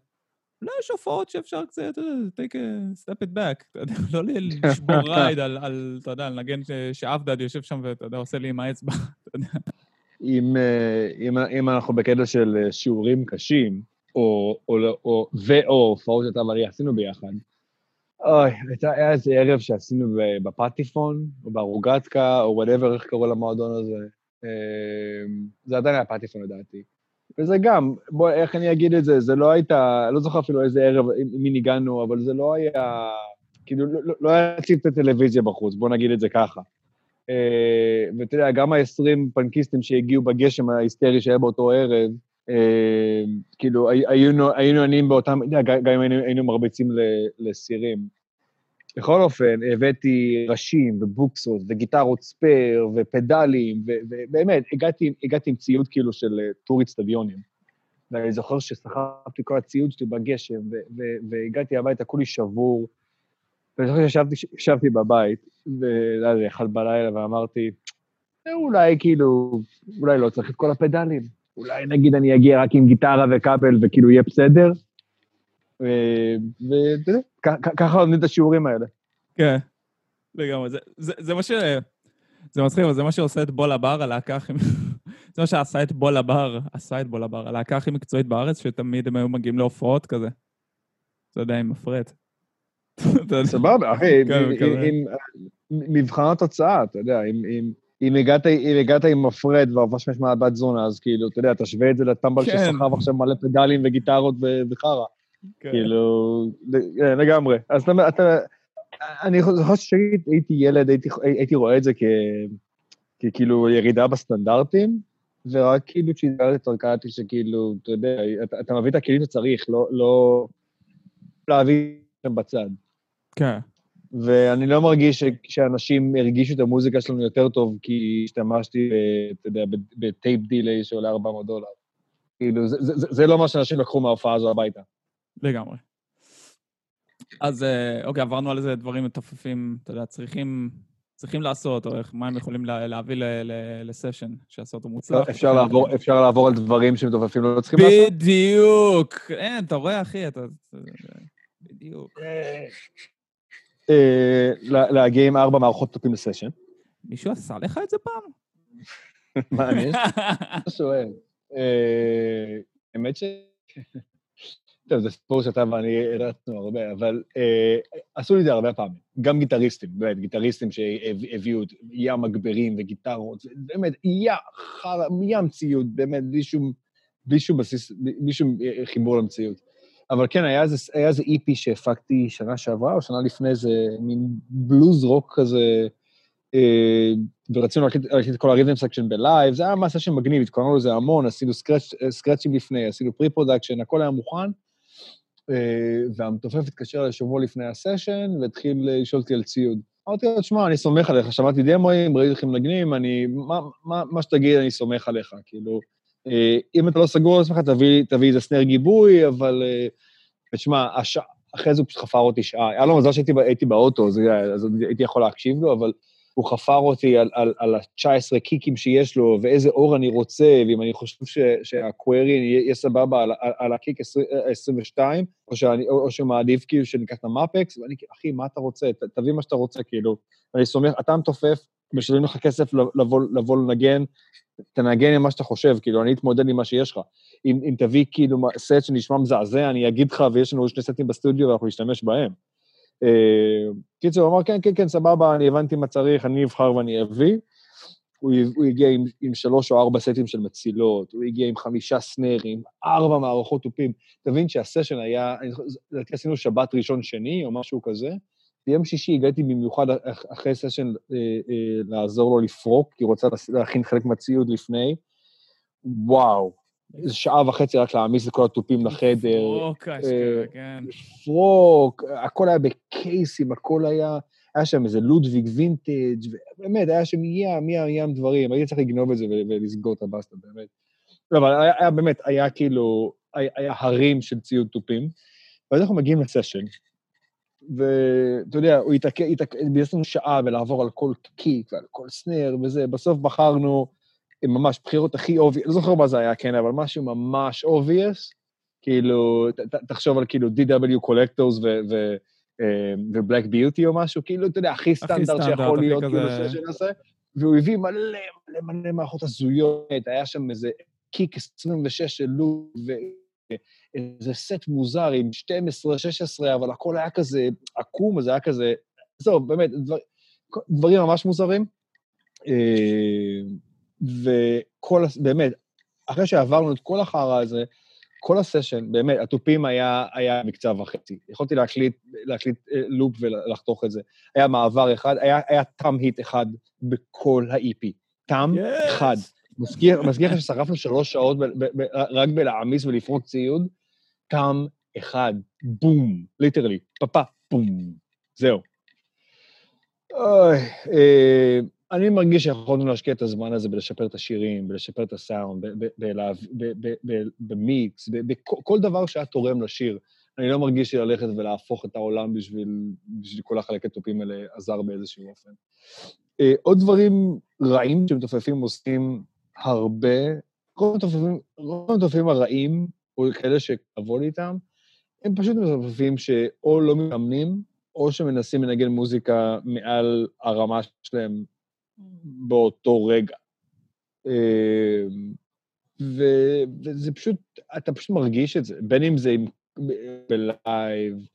אולי יש הופעות שאפשר קצת, אתה יודע, take a step it back, אתה יודע, לא ל- לשבור רייד על, על, אתה יודע, על נגן ש- שאבדד יושב שם ואתה יודע, עושה לי עם האצבע, אתה יודע. אם, אה, אם, אם אנחנו בקטע של אה, שיעורים קשים, או, או, לא- או, ו/או הופעות שאתה ואני עשינו ביחד, אוי, הייתה, היה איזה ערב שעשינו בפטיפון, או בארוגטקה, או וואטאבר, איך קראו למועדון הזה. אה, זה עדיין היה פטיפון לדעתי. וזה גם, בוא, איך אני אגיד את זה, זה לא הייתה, לא זוכר אפילו איזה ערב, מי ניגענו, אבל זה לא היה, כאילו, לא, לא- לא היה צוות הטלוויזיה בחוץ, בוא נגיד את זה ככה. אה, ואתה יודע, גם ה-20 פנקיסטים שהגיעו בגשם ההיסטרי שהיה באותו ערב, אה, כאילו, הי- היינו עניים באותם, גם אם היינו, מרביצים לסירים. בכל אופן, הבאתי ראשים ובוקסות וגיטרות ספייר ופדלים, ובאמת, הגעתי, הגעתי עם ציוד כאילו של אה, טור איצטדיונים. ואני זוכר שסחבתי כל הציוד שלי בגשם, והגעתי הביתה, כולי שבור. ואני זוכר שישבתי ישבתי בבית, ולא אחד בלילה, ואמרתי, "אה, אולי כאילו, אולי לא צריך את כל הפדלים. אולי נגיד אני אגיע רק עם גיטרה וכבל וכאילו יהיה בסדר. ואתה יודע, ככה לומדים את השיעורים האלה. כן, לגמרי. זה, זה, זה מה ש... זה מצחיק, אבל זה מה שעושה את בול הבר, הלהקה הכי... זה מה שעשה את בול הבר, עשה את בול הבר, הלהקה הכי מקצועית בארץ, שתמיד הם היו מגיעים להופעות כזה. אתה יודע, עם מפרט. סבבה, אחי, כן, עם- מבחן התוצאה, אתה יודע, אם- הגעת, עם מפרד וההופעה שלך נשמעת בת זונה, אז כאילו, אתה יודע, תשווה את זה לטמבל כן. שסחב עכשיו מלא פדלים וגיטרות וחרא. כן. כאילו, כן, לגמרי. אז אתה, אתה, אני זוכר שהייתי ילד, הייתי, הייתי רואה את זה ככאילו ירידה בסטנדרטים, ורק כאילו כשהתגלתי יותר קלטתי שכאילו, אתה יודע, אתה, אתה מביא את הכלים שצריך, לא, לא להביא אותם בצד. כן. ואני לא מרגיש ש- שאנשים הרגישו את המוזיקה שלנו יותר טוב כי השתמשתי, אתה יודע, בטייפ דיליי שעולה 400 דולר. כאילו, זה, זה, זה, זה לא מה שאנשים לקחו מההופעה הזו הביתה. לגמרי. אז אה, אוקיי, עברנו על איזה דברים מתופפים, אתה יודע, צריכים, צריכים לעשות, או איך, מה הם יכולים לה, להביא ל- ל- לסשן, שיעשה אותו מוצלח. אפשר לעבור, אפשר לעבור על דברים שמתופפים לא צריכים לעשות? בדיוק. אין, אתה רואה, אחי, אתה... בדיוק. אה, לה- להגיע עם ארבע מערכות תופים לסשן. מישהו עשה לך את זה פעם? מעניין. אתה שואל. אה, האמת ש... טוב, זה סיפור שאתה ואני הרצנו הרבה, אבל אה, עשו לי את זה הרבה פעמים. גם גיטריסטים, באמת, גיטריסטים שהביאו את ים מגברים וגיטרות, באמת, ים ציוד, באמת, בלי שום, בלי שום בסיס, בלי שום אה, חיבור למציאות. אבל כן, היה איזה, היה איזה EP שהפקתי שנה שעברה, או שנה לפני זה, מין blues rock כזה, אה, ורצינו להקליט את כל ה rhythm section ב live, זה היה ממש מגניב, התכוננו לזה המון, עשינו scratch, סקרצ'ים לפני, עשינו pre-production, הכל היה מוכן, אה, והמתופף התקשר אליי שבוע לפני ה session, והתחיל לשאול אותי על ציוד. אמרתי לו, תשמע, אני סומך עליך, שמעתי דמואים, ראיתי לכם מנגנים, אני, מה, מה, מה שתגיד, אני סומך עליך, כאילו, אה, אם אתה לא סגור על עצמך, תביא, תביא איזה סנר גיבוי, אבל, אה, תשמע, הש... אחרי זה הוא פשוט חפר אותי שעה. היה לו מזל שהייתי באוטו, אז הייתי יכול להקשיב לו, אבל הוא חפר אותי על, על, על ה-19 קיקים שיש לו, ואיזה אור אני רוצה, ואם אני חושב שהקווירי יהיה סבבה על, על, על הקיק 20, 22, או, שאני, או, או שהוא מעדיף כאילו שניקח את המאפקס, ואני כאילו, אחי, מה אתה רוצה? ת, תביא מה שאתה רוצה, כאילו. אני סומך, אתה מתופף, משלמים לך כסף לבוא, לבוא לנגן, תנגן עם מה שאתה חושב, כאילו, אני אתמודד עם מה שיש לך. אם, אם תביא כאילו סט שנשמע מזעזע, אני אגיד לך, ויש לנו שני סטים בסטודיו ואנחנו נשתמש בהם. אה, קיצור, הוא אמר, כן, כן, כן, סבבה, אני הבנתי מה צריך, אני אבחר ואני אביא. הוא, הוא הגיע עם, עם שלוש או ארבע סטים של מצילות, הוא הגיע עם חמישה סנרים, ארבע מערכות תופים. תבין שהסשן היה, לדעתי עשינו שבת ראשון-שני או משהו כזה. ביום שישי הגעתי במיוחד אחרי סשן אה, אה, לעזור לו לפרוק, כי הוא רוצה להכין חלק מהציוד לפני. וואו, איזה שעה וחצי רק להעמיס את כל התופים לחדר. לפרוק, אשכרה, כן. לפרוק, הכל היה בקייסים, הכל היה... היה שם איזה לודוויג וינטג', ובאמת, היה שם ים, ים, ים דברים. הייתי צריך לגנוב את זה ולסגור את הבסטה, באמת. לא, אבל היה, היה באמת, היה כאילו, היה, היה הרים של ציוד תופים. ואז אנחנו מגיעים לסשן, ואתה יודע, הוא התעכב, יש לנו שעה ולעבור על כל kick ועל כל snare וזה, בסוף בחרנו ממש בחירות הכי obvious, לא זוכר מה זה היה, כן, אבל משהו ממש obvious, כאילו, ת, תחשוב על כאילו DW Collector's ו Black Beauty או משהו, כאילו, אתה יודע, הכי סטנדרט שיכול להיות, כאילו, session הזה, והוא הביא מלא מלא מלא מערכות הזויות, היה שם איזה קיק 26 של לוב, איזה סט מוזר עם 12, 16, אבל הכל היה כזה עקום, זה היה כזה... זהו, באמת, דבר, דברים ממש מוזרים. וכל, באמת, אחרי שעברנו את כל החרא הזה, כל הסשן, באמת, התופים היה, היה מקצב וחצי. יכולתי להקליט, להקליט אה, לופ ולחתוך את זה. היה מעבר אחד, היה, היה תם היט אחד בכל ה-EP. תם yes. אחד. מזכיר לך ששרפנו שלוש שעות ב, ב, ב, רק בלהעמיס ולפרוק ציוד? קם אחד, בום, ליטרלי, פפה, בום, זהו. אוי, אה, אני מרגיש שיכולנו להשקיע את הזמן הזה בלשפר את השירים, בלשפר את הסאונד, במיקס, בכל דבר שהיה תורם לשיר. אני לא מרגיש שללכת ולהפוך את העולם בשביל, בשביל כל החלקי תופים האלה עזר באיזשהו אופן. אה, עוד דברים רעים שמתופפים עושים הרבה, רוב המתופפים הרעים או כאלה שכבוד איתם, הם פשוט מזופפים שאו לא מתאמנים, או שמנסים לנגן מוזיקה מעל הרמה שלהם באותו רגע. אמ, ו- וזה פשוט, אתה פשוט מרגיש את זה, בין אם זה עם, בלייב,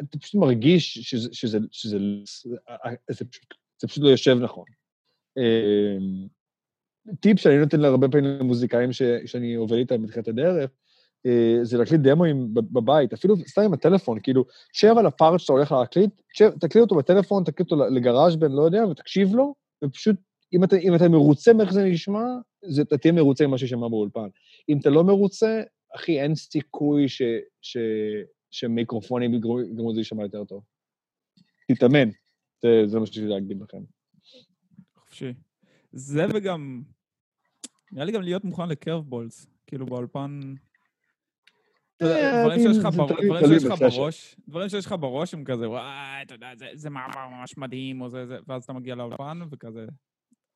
אתה פשוט מרגיש שזה, שזה, שזה, זה, פשוט, זה פשוט לא יושב נכון. אמ, טיפ שאני נותן להרבה פעמים למוזיקאים ש, שאני עובד איתם בתחילת הדרך, זה להקליט דמוים בבית, אפילו סתם עם הטלפון, כאילו, שב על הפארט שאתה הולך להקליט, שב, תקליט אותו בטלפון, תקליט אותו לגראז' בן, לא יודע, ותקשיב לו, ופשוט, אם אתה, אם אתה מרוצה מאיך זה נשמע, זה, אתה תהיה מרוצה ממה שישמע באולפן. אם אתה לא מרוצה, אחי, אין סיכוי ש, ש, שמיקרופונים יגרמו לזה להישמע יותר טוב. תתאמן, זה, זה מה לי להגיד לכם. חופשי. זה וגם נראה לי גם להיות מוכן לקרבבולס, כאילו באולפן... אה, דברים שיש לך בראש, דברים שיש לך בראש הם כזה, וואי, אתה יודע, זה מעבר ממש מדהים, או זה, ואז אתה מגיע לאולפן, וכזה,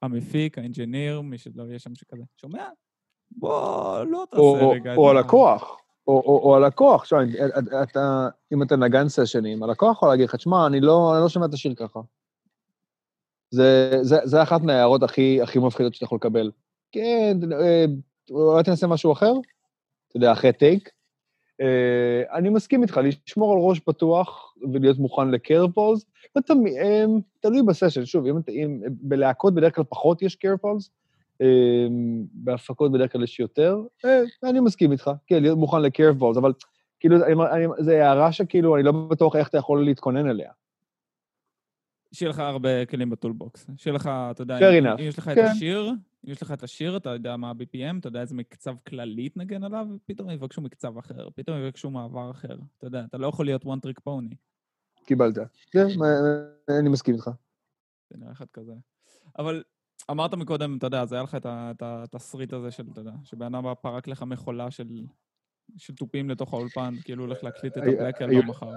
המפיק, האינג'יניר, מי שלא יהיה שם שכזה, שומע? בוא, לא תעשה רגע. או הלקוח, או הלקוח, עכשיו, אתה, אם אתה נגן סשנים, הלקוח יכול להגיד לך, תשמע, אני לא, לא שומע את השיר ככה. זה אחת מההערות הכי מפחידות שאתה יכול לקבל. כן, אה, אולי תנסה משהו אחר? אתה יודע, אחרי טייק. אה, אני מסכים איתך, לשמור על ראש פתוח ולהיות מוכן לקרפולס, אה, תלוי בסשן, שוב, אם, אם בלהקות בדרך כלל פחות יש קרפולס, בהפקות בדרך כלל יש יותר, אני מסכים איתך, כן, להיות מוכן לקרפולס, אבל כאילו, זו הערה שכאילו, אני לא בטוח איך אתה יכול להתכונן אליה. שיהיה לך הרבה כלים בטולבוקס. שיהיה לך, אתה יודע, אם, אם יש לך כן. את השיר, אם יש לך את השיר, אתה יודע מה ה-BPM, אתה יודע איזה מקצב כללי תנגן עליו, פתאום יבקשו מקצב אחר, פתאום יבקשו מעבר אחר. אתה יודע, אתה לא יכול להיות one trick pony. קיבלת. כן, אני מסכים איתך. זה נראה אחד כזה. אבל אמרת מקודם, אתה יודע, אז היה לך את התסריט הזה של, אתה יודע, שבן אדם פרק לך מכולה של, של תופים לתוך האולפן, כאילו הולך להקליט את הבלק אלבום מחר.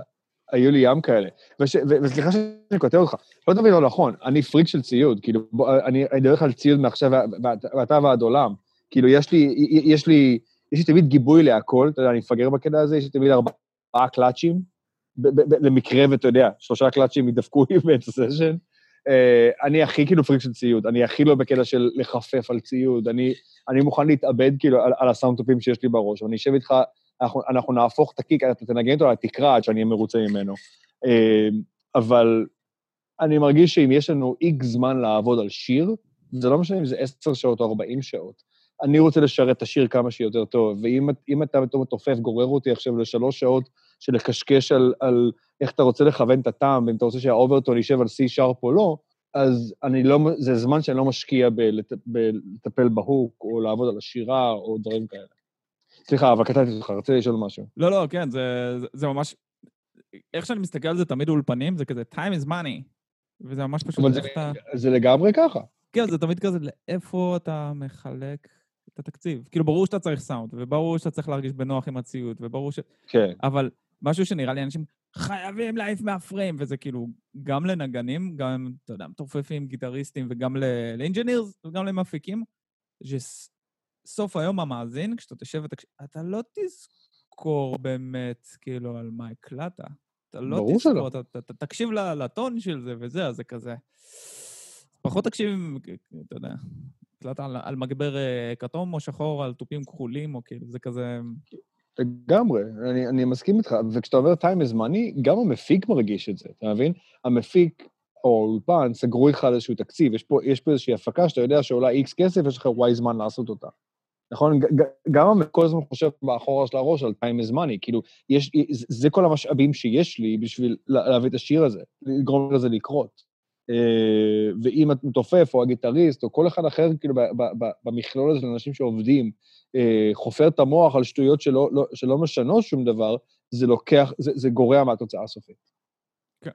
היו לי ים כאלה. וש, ו, וסליחה שאני כותב אותך, לא תבין לא נכון, אני פריק של ציוד, כאילו, בוא, אני אדבר על ציוד מעכשיו ואתה ועד עולם. כאילו, יש לי, יש לי, יש לי תמיד גיבוי להכל, אתה יודע, אני מפגר בקטע הזה, יש לי תמיד ארבעה קלאצ'ים, למקרה ואתה יודע, שלושה קלאצ'ים ידפקו לי באמצע סשן. Uh, אני הכי כאילו פריק של ציוד, אני הכי לא בקטע של לחפף על ציוד, אני, אני מוכן להתאבד כאילו על, על הסאונדטופים שיש לי בראש, ואני אשב איתך אנחנו, אנחנו נהפוך את הקיק, אתה תנגן אותו על התקרה עד שאני אהיה מרוצה ממנו. אמ, אבל אני מרגיש שאם יש לנו איקס זמן לעבוד על שיר, זה לא משנה אם זה 10 שעות או 40 שעות. אני רוצה לשרת את השיר כמה שיותר טוב, ואם אתה בתור מתופף גורר אותי עכשיו לשלוש שעות של לקשקש על, על איך אתה רוצה לכוון את הטעם, ואם אתה רוצה שהאוברטון יישב על C-sharp או לא, אז אני לא, זה זמן שאני לא משקיע בלט, בלטפל בהוק, או לעבוד על השירה, או דברים כאלה. סליחה, אבל קטעתי אותך, רציתי לשאול משהו. לא, לא, כן, זה, זה, זה ממש... איך שאני מסתכל על זה תמיד אולפנים, זה כזה time is money. וזה ממש פשוט... אבל זה, אתה... זה לגמרי ככה. כן, זה תמיד כזה, לאיפה אתה מחלק את התקציב? כאילו, ברור שאתה צריך סאונד, וברור שאתה צריך להרגיש בנוח עם הציוד, וברור ש... כן. אבל משהו שנראה לי אנשים חייבים להעיף מה frame, וזה כאילו גם לנגנים, גם, אתה יודע, מתופפים, גיטריסטים, וגם ל engineers, וגם למפיקים, שסוף היום המאזין, כשאתה תשב ותקשיב, אתה לא תזכור באמת, כאילו, על מה הקלטת. אתה לא ברור תזכור, שלא. אתה, אתה, אתה תקשיב לטון של זה וזה, אז זה כזה... פחות תקשיב, אתה יודע, הקלטת על, על מגבר אה, כתום או שחור, על תופים כחולים, או כאילו, זה כזה... לגמרי, אני, אני מסכים איתך. וכשאתה אומר time is money, גם המפיק מרגיש את זה, אתה מבין? המפיק או האולפן סגרו איתך על איזשהו תקציב, יש פה, יש פה איזושהי הפקה שאתה יודע שעולה איקס כסף, יש לך וואי זמן לעשות אותה. נכון? גם המפיק כל הזמן חושב באחורה של הראש על time is money, כאילו, יש, זה כל המשאבים שיש לי בשביל לה- להביא את השיר הזה, לגרום לזה לקרות. אה, ואם את מתופף, או הגיטריסט, או כל אחד אחר, כאילו, במכלול הזה של אנשים שעובדים, אה, חופר את המוח על שטויות שלא, לא, שלא משנות שום דבר, זה לוקח, זה, זה גורע מהתוצאה הסופית. כן.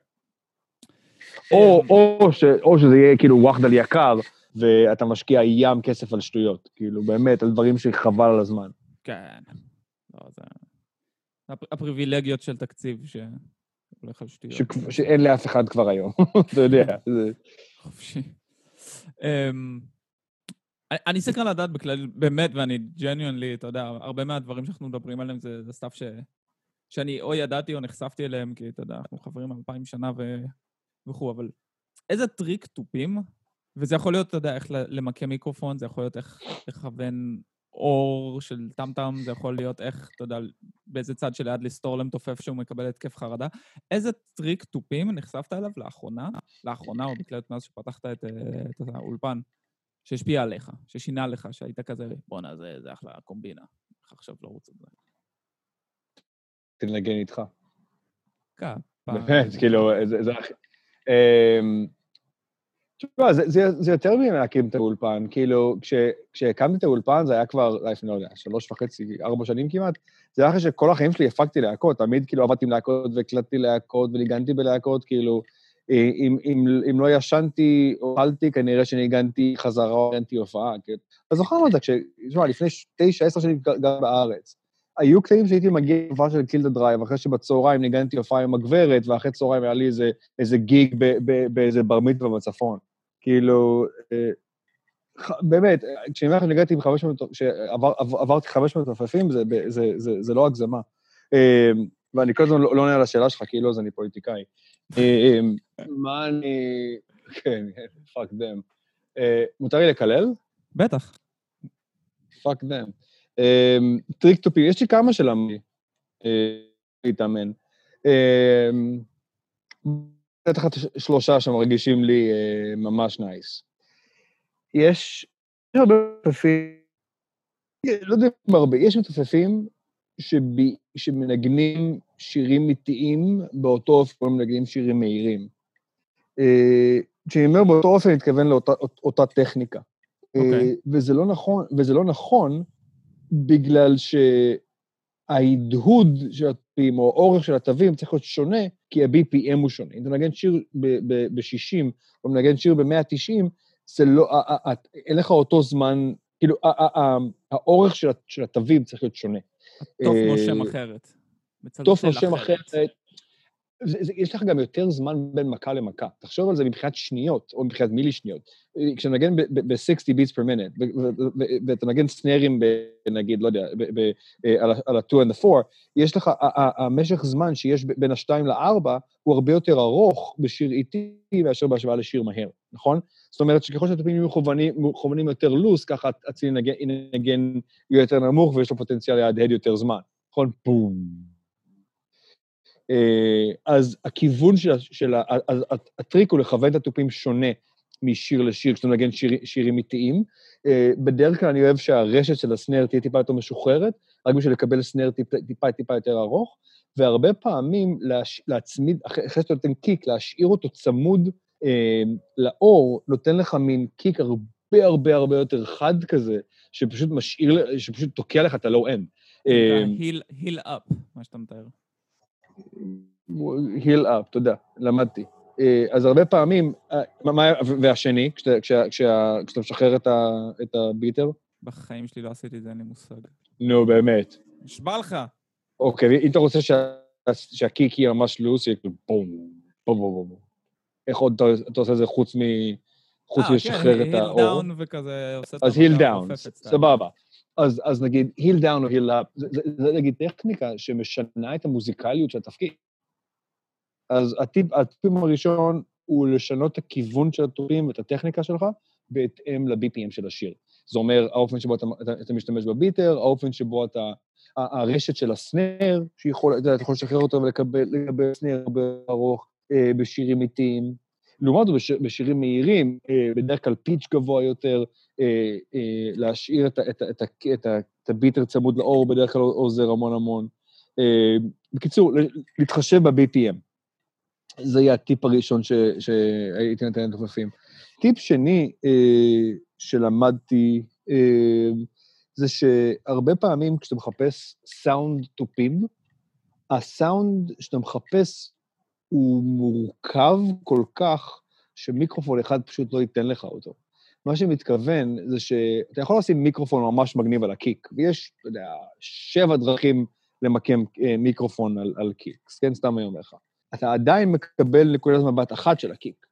או, אמ, או, ש, או שזה יהיה כאילו וואחדל יקר, ואתה משקיע ים כסף על שטויות, כאילו, באמת, על דברים שחבל על הזמן. כן. לא, זה... הפ- הפריבילגיות של תקציב שהולך על שטויות. ש, שאין לאף אחד כבר היום, אתה יודע. זה... חופשי. אמ, אני- סקרן לדעת בכלל, באמת, ואני genuinely, אתה יודע, הרבה מהדברים שאנחנו מדברים עליהם זה, זה stuff ש... שאני או ידעתי או נחשפתי אליהם, כי אתה יודע, אנחנו חברים אלפיים שנה ו... וכו', אבל איזה טריק תופים, וזה יכול להיות, אתה יודע, איך למקם מיקרופון, זה יכול להיות איך לכוון עור של טם טם, זה יכול להיות איך, אתה יודע, באיזה צד שליד לסתור למתופף שהוא מקבל התקף חרדה. איזה טריק תופים נחשפת אליו לאחרונה, לאחרונה או בכלל מאז שפתחת את, אה, את האולפן, שהשפיע עליך, ששינה לך, שהיית כזה, בואנה, זה, זה אחלה קומבינה. איך עכשיו לרוץ על זה? תנגן איתך. כפה. באמת, כאילו, זה... זה הכי- אמ, תשמע, זה, זה, זה יותר מלהקים את האולפן. כאילו, כש, כשהקמתי את האולפן, זה היה כבר, לא יודע, שלוש וחצי, ארבע שנים כמעט, זה היה אחרי שכל החיים שלי הפקתי להקות, תמיד כאילו עבדתי עם להקות והקלטתי להקות וניגנתי בלהקות, כאילו, אה, אם, אם, אם לא ישנתי או אכלתי, כנראה שניגנתי חזרה או ניגנתי הופעה. כאילו. אתה זוכר מה זה, כש... תשמע, לפני תשע, עשר שנים גם בארץ. היו קטעים שהייתי מגיע להופעה של Kill the Drive, אחרי שבצהריים ניגנתי הופעה עם הגברת, ואחרי צהריים היה לי איזה, איזה gig באיזה בר מצווה בצפון. כאילו, אה, באמת, כשאני אומר לך שניגנתי עם 500, שעברתי 500 מתופפים, זה, זה, זה, זה, זה לא הגזמה. אה, ואני כל הזמן לא לא עונה על השאלה שלך, כאילו אז אני פוליטיקאי. אה, מה אני... כן, fuck them. מותר לי לקלל? בטח. fuck them. טריק תופים, יש לי כמה של עמי אה, להתאמן. לך שלושה שמרגישים לי אה, ממש נייס. יש הרבה מתופפים, לא יודע אם הרבה, יש מתופפים שמנגנים שירים איטיים באותו אופן הם מנגנים שירים מהירים. אה, כשאני אומר באותו אופן, אני מתכוון לאותה אות- אותה טכניקה. אה, אוקיי. וזה לא נכון, וזה לא נכון בגלל שההדהוד של התווים, או האורך של התווים צריך להיות שונה, כי ה-BPM הוא שונה. אם אתה מנגן שיר ב-60, או מנגן שיר ב-190, זה לא, אין לך אותו זמן, כאילו, האורך של התווים צריך להיות שונה. תוף אה, נושם אחרת. טוב נושם אחרת. זה, זה, יש לך גם יותר זמן בין מכה למכה. תחשוב על זה מבחינת שניות, או מבחינת מילי שניות. אה, ב-60 beats per minute, ו- ו- ו- ואתה נגן סנרים, ב- נגיד, לא יודע, אה, על ה- על ה-2 and the 4, יש לך, המשך זמן שיש בין ה-2 ל-4 הוא הרבה יותר ארוך בשיר איטי מאשר בהשוואה לשיר מהר, נכון? זאת אומרת שככל שהטופים יהיו מכוונים, יותר לוס, ככה ינגן, ינגן יותר נמוך ויש לו פוטנציאל להדהד יותר זמן, נכון? בום. אה, אז הכיוון של, של ה- אז הטריק הוא לכוון את התופים שונה משיר לשיר, כשאתה מנגן שיר, שירים איטיים. אה, בדרך כלל אני אוהב שהרשת של ה snare תהיה טיפה יותר משוחררת, רק בשביל לקבל snare טיפה טיפה, טיפה יותר ארוך, והרבה פעמים להש, להצמיד, אחרי שאתה נותן kick, להשאיר אותו צמוד אה, לעור, נותן לך מין kick הרבה הרבה הרבה יותר חד כזה, שפשוט משאיר, שפשוט תוקע לך את ה low-end. heel up, מה שאתה מתאר. heel up, תודה, למדתי. אה, אז הרבה פעמים, אה, והשני, כשאתה משחרר את ה beater? בחיים שלי לא עשיתי את זה, אין לי מושג. נו, באמת. נשבע לך. אוקיי, אם אתה רוצה שה kick יהיה ממש loose, יהיה כאילו בום, בום, בום, בום. איך עוד אתה עושה את זה חוץ מ... חוץ כן, מלשחרר את העור? heel down וכזה עושה את אז heel down, סבבה. אז, אז נגיד heel down או heel up, זה, נגיד טכניקה שמשנה את המוזיקליות של התפקיד. אז הטיפ, הטיפ הראשון הוא לשנות את הכיוון של התופים ואת הטכניקה שלך בהתאם ל-BPM של השיר. זה אומר, האופן שבו אתה, אתה, אתה משתמש ב beater, האופן שבו אתה... הרשת של ה snare, שיכול, אתה יכול לשחרר אותו ולקבל snare ארוך אה, בשירים איטיים. לעומת זאת, בשיר, בשירים מהירים, אה, בדרך כלל pitch גבוה יותר, אה, אה, להשאיר את, את, את, את, את, הביטר צמוד לאור, בדרך כלל עוזר המון המון. בקיצור, להתחשב ב-BPM. זה יהיה הטיפ הראשון ש, שהייתי נותן לתופפים. טיפ שני שלמדתי, זה שהרבה פעמים כשאתה מחפש סאונד תופים, הסאונד שאתה מחפש הוא מורכב כל כך, שמיקרופון אחד פשוט לא ייתן לך אותו. מה שמתכוון זה שאתה יכול לשים מיקרופון ממש מגניב על הקיק, ויש, אתה יודע, שבע דרכים למקם אה, מיקרופון על, על קיק, כן, סתם אני אומר לך. אתה עדיין מקבל נקודת מבט אחת של הקיק.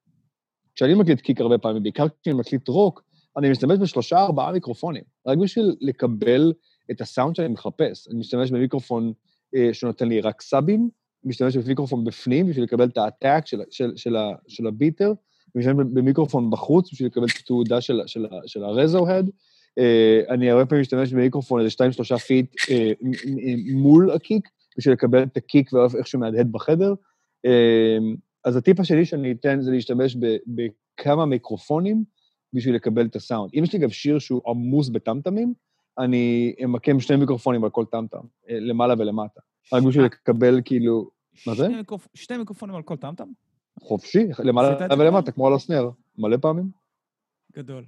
כשאני מקליט קיק הרבה פעמים, בעיקר כשאני מקליט רוק, אני משתמש בשלושה, ארבעה מיקרופונים, רק בשביל לקבל את הסאונד שאני מחפש. אני משתמש במיקרופון אה, שנותן לי רק sub־ים, משתמש במיקרופון בפנים בשביל לקבל את ה attack של, של, של, של ה beater, משתמש במיקרופון בחוץ בשביל לקבל את התהודה של, של, של ה reso head. אה, אני הרבה פעמים משתמש במיקרופון איזה שתיים, שלושה feet אה, מול ה kick, בשביל לקבל את ה kick ואיך שהוא מהדהד בחדר. אה, אז הטיפ השני שאני אתן זה להשתמש בכמה מיקרופונים בשביל לקבל את הסאונד. אם יש לי גם שיר שהוא עמוס בטם טמים, אני אמקם שני מיקרופונים על כל טם טם, למעלה ולמטה. רק בשביל לקבל כאילו... מה זה? שני מיקרופונים על כל טם טם? חופשי, למעלה ולמטה, כמו על ה snare, מלא פעמים. גדול.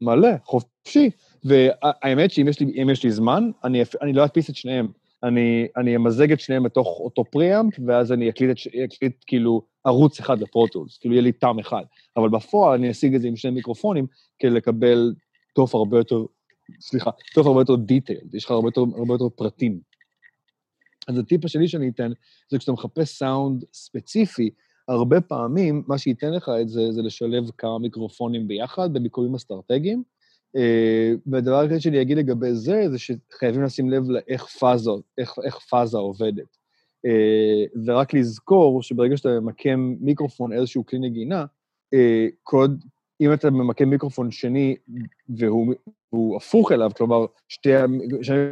מלא, חופשי. והאמת שאם יש לי, יש לי זמן, אני, אני לא אדפיס את שניהם. אני, אני אמזג את שניהם בתוך אותו preamp, ואז אני אקליט, את, אקליט כאילו ערוץ אחד ל Pro Tools, כאילו יהיה לי טם אחד. אבל בפועל אני אשיג את זה עם שני מיקרופונים כדי לקבל תוף הרבה יותר, סליחה, תוף הרבה יותר דיטייל, יש לך הרבה יותר, הרבה יותר פרטים. אז הטיפ השני שאני אתן, זה כשאתה מחפש סאונד ספציפי, הרבה פעמים מה שייתן לך את זה, זה לשלב כמה מיקרופונים ביחד במיקומים אסטרטגיים. אה, והדבר היחיד שאני אגיד לגבי זה, זה שחייבים לשים לב לאיך פאזה, איך, איך פאזה עובדת. אה, ורק לזכור שברגע שאתה ממקם מיקרופון איזשהו כלי נגינה, אה, קוד, אם אתה ממקם מיקרופון שני והוא הפוך אליו, כלומר, שתי,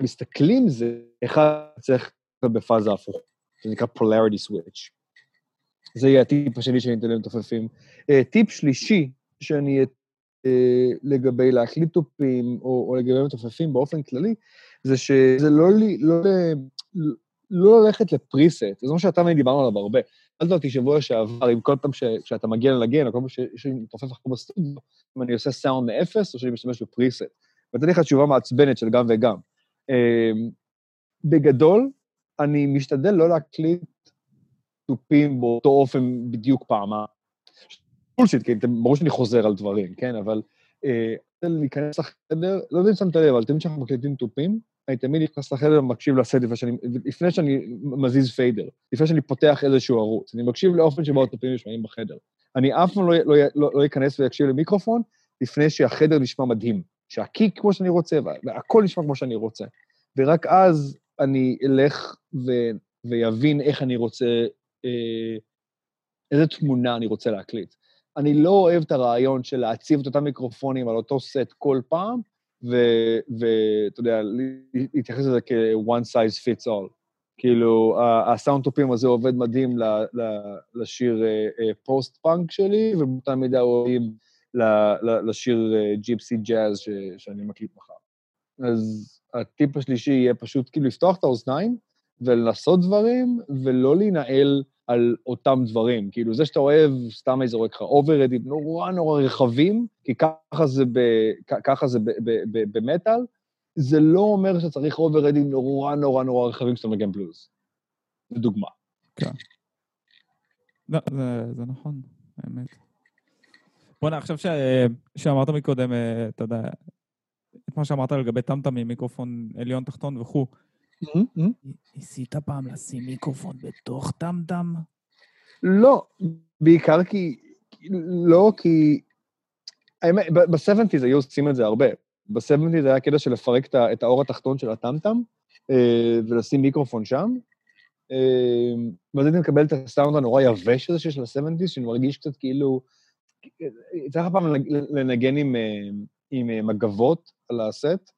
מסתכלים זה, אחד צריך בפאזה הפוכה, זה נקרא polarity switch. זה יהיה הטיפ השני שאני אתן למתופפים. Uh, טיפ שלישי שאני uh, לגבי להקליט טופים או, או לגבי מתופפים באופן כללי, זה שזה לא, לא, לא, לא ללכת לפריסט, זה מה שאתה ואני דיברנו עליו הרבה. שאלת אותי שבוע שעבר, אם כל פעם שאתה מגיע לנגן, או כל פעם שיש לי מתופף אחר בסטודיו, אם אני עושה סאונד מאפס או שאני משתמש ב preset. ונתתי לך תשובה מעצבנת של גם וגם. אה, בגדול, אני משתדל לא להקליט תופים באותו אופן בדיוק פעמיים. bullshit, כי ברור שאני חוזר על דברים, כן? אבל אה, להיכנס לחדר, לא יודע אם שמת לב, אבל תמיד כשאנחנו מקליטים תופים, אני תמיד נכנס לחדר ומקשיב לסט לפני שאני, מזיז פיידר, לפני שאני פותח איזשהו ערוץ. אני מקשיב לאופן שבו התופים נשמעים בחדר. אני אף פעם לא, לא, לא, לא אכנס ויקשיב למיקרופון לפני שהחדר נשמע מדהים, שהקיק כמו שאני רוצה, והכל נשמע כמו שאני רוצה. ורק אז אני אלך. ויבין איך אני רוצה, אה, איזה תמונה אני רוצה להקליט. אני לא אוהב את הרעיון של להציב את אותם מיקרופונים על אותו סט כל פעם, ואתה יודע, להתייחס לזה כ-one size fits all. כאילו, הסאונד תופים הזה עובד מדהים לשיר פוסט-פאנק אה, שלי, ובאותה מידה עובדים לשיר ג'יפסי ג'אז שאני מקליט מחר. אז הטיפ השלישי יהיה פשוט כאילו לפתוח את האוזניים ולעשות דברים, ולא להינעל על אותם דברים. כאילו, זה שאתה אוהב, סתם אני זורק לך אוברהדים נורא נורא רחבים, כי ככה זה, ב, ככה זה ב, ב, ב, במטאל, זה לא אומר שאתה צריך אוברדים נורא נורא נורא רחבים כשאתה מגן בלוז. זו דוגמה. כן. לא, זה, זה נכון, האמת. בוא'נה, עכשיו ש... שאמרת מקודם, אה, אתה יודע, את מה שאמרת לגבי טמטמים, מיקרופון עליון, תחתון וכו', ניסית פעם לשים מיקרופון בתוך טמטם? לא, בעיקר כי... לא כי... האמת, ב-70's היו עושים את זה הרבה. ב-70's היה קטע של לפרק את האור התחתון של הטמטם אה, ולשים מיקרופון שם. אה, ואז הייתי מקבל את הסאונד הנורא יבש הזה שיש ל-70's, שאני מרגיש קצת כאילו... צריך פעם לנגן עם, אה, עם מגבות על הסט,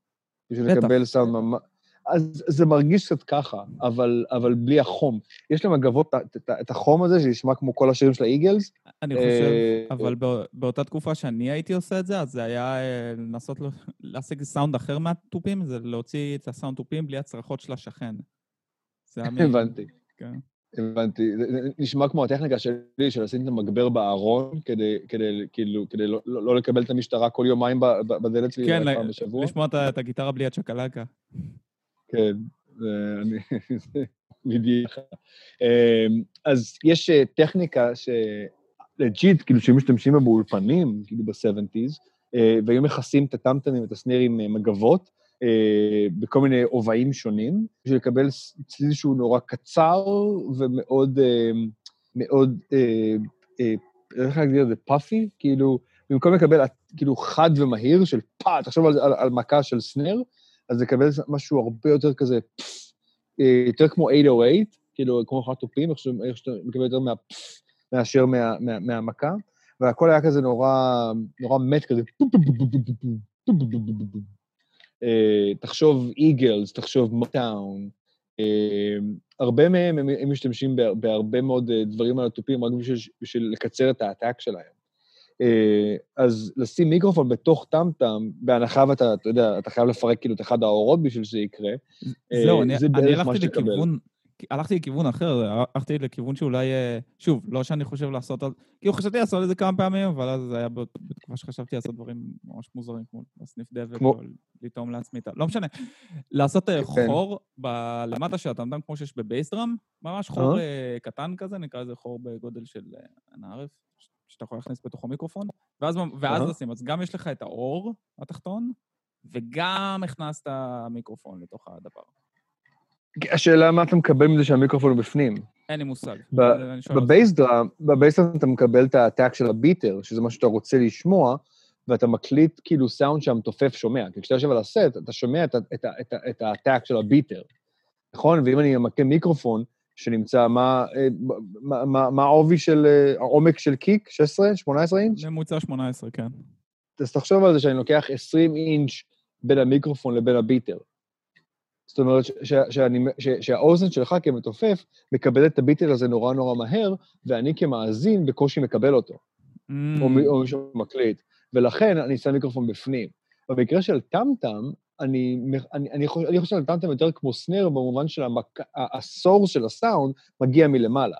בשביל לקבל סאונד ממש... אז זה מרגיש קצת ככה, אבל, אבל בלי החום. יש להם אגבות את החום הזה, שנשמע כמו כל השירים של האיגלס. אני חושב, אה, אבל באותה תקופה שאני הייתי עושה את זה, אז זה היה אה, לנסות להשיג סאונד אחר מהתופים, זה להוציא את הסאונד תופים בלי הצרחות של השכן. הבנתי. כן. הבנתי. זה נשמע כמו הטכניקה שלי, של לשים את המגבר בארון, כדי, כדי, כאילו, כדי לא, לא, לא לקבל את המשטרה כל יומיים בדלת שלי כן, פעם בשבוע. כן, לשמוע את הגיטרה בלי הצ'קלקה. כן, אני... בדיוק. אמ, אז יש אה, טכניקה ש... legit, כאילו, שהיו משתמשים בה באולפנים, כאילו ב-70's, אה, והיו מכסים את הטמטמים, את הסנרים, עם מגבות, אה, בכל מיני עוביים שונים, בשביל לקבל צליל שהוא נורא קצר ומאוד, מאוד, איך להגדיר את זה, puffy, כאילו, במקום לקבל כאילו חד ומהיר של פא, תחשוב על, על, על מכה של snare, אז לקבל משהו הרבה יותר כזה, אה, יותר כמו 808, כאילו, כמו אחת תופים, איך שאתה מקבל יותר מה, מאשר מה, מה, מהמכה, והכל היה כזה נורא, נורא מת כזה, תחשוב איגלס, תחשוב מוטאון, הרבה מהם הם משתמשים בהרבה מאוד אה, דברים על התופים רק בשביל לקצר את האטאק שלהם. אה, אז לשים מיקרופון בתוך טאם-טאם, בהנחה ואתה, אתה יודע, אתה חייב לפרק כאילו את אחד האורות בשביל שזה יקרה. זהו, אני, אני הלכתי לכיוון, הלכתי לכיוון אחר, הלכתי לכיוון שאולי, אה, שוב, לא שאני חושב לעשות, כאילו חשבתי לעשות את זה כמה פעמים, אבל אז זה היה בתקופה שחשבתי לעשות דברים ממש מוזרים, כמו לסניף דבק, כמו... או לטעום לעצמי, לא משנה. לעשות אה, כן. חור למטה של הטמטם, כמו שיש בבייסדראם, ממש חור קטן כזה, נקרא לזה חור בגודל של ענערף, שאתה יכול להכניס בתוכו מיקרופון, ואז, ואז. לשים. אז גם יש לך את האור התחתון, וגם הכנסת מיקרופון לתוך הדבר. השאלה מה אתה מקבל מזה שהמיקרופון הוא בפנים. אין לי מושג. ב bass drum, ב bass drum אתה מקבל את הטאק של ה beater, שזה מה שאתה רוצה לשמוע, ואתה מקליט כאילו סאונד שהמתופף שומע. כי כשאתה יושב על הסט, אתה שומע את הטאק של ה beater, נכון? ואם אני אמקם מיקרופון, שנמצא, מה, אה, מה, מה, מה העובי של, אה, העומק של kick? 16? 18 אינץ'? ממוצע 18, כן. אז תחשוב על זה שאני לוקח 20 אינץ' בין המיקרופון לבין הביטר. זאת אומרת ש, שאני, ש, שהאוזן שלך כמתופף מקבלת את הביטר הזה נורא נורא מהר, ואני כמאזין בקושי מקבל אותו. Mm. או, מישהו מקליט. ולכן אני שם מיקרופון בפנים. במקרה של טמטם, אני, אני, אני, חושב, אני חושב על טמטם יותר כמו סנר במובן של המק... הסורס של הסאונד מגיע מלמעלה.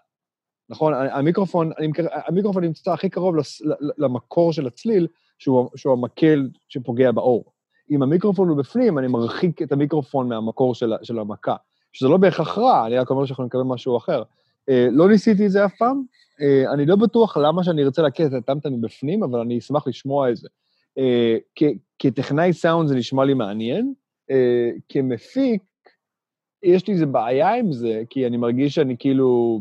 נכון? המיקרופון, אני, המיקרופון נמצא הכי קרוב לס, למקור של הצליל, שהוא, שהוא המקל שפוגע באור. אם המיקרופון הוא בפנים, אני מרחיק את המיקרופון מהמקור של, של המכה. שזה לא בהכרח רע, אני רק אומר שאנחנו נקבל משהו אחר. אה, לא ניסיתי את זה אף פעם, אה, אני לא בטוח למה שאני ארצה להקליט את הטמטם מבפנים, אבל אני אשמח לשמוע את זה. אה, כטכנאי סאונד זה נשמע לי מעניין, אה, כמפיק, יש לי איזה בעיה עם זה, כי אני מרגיש שאני כאילו...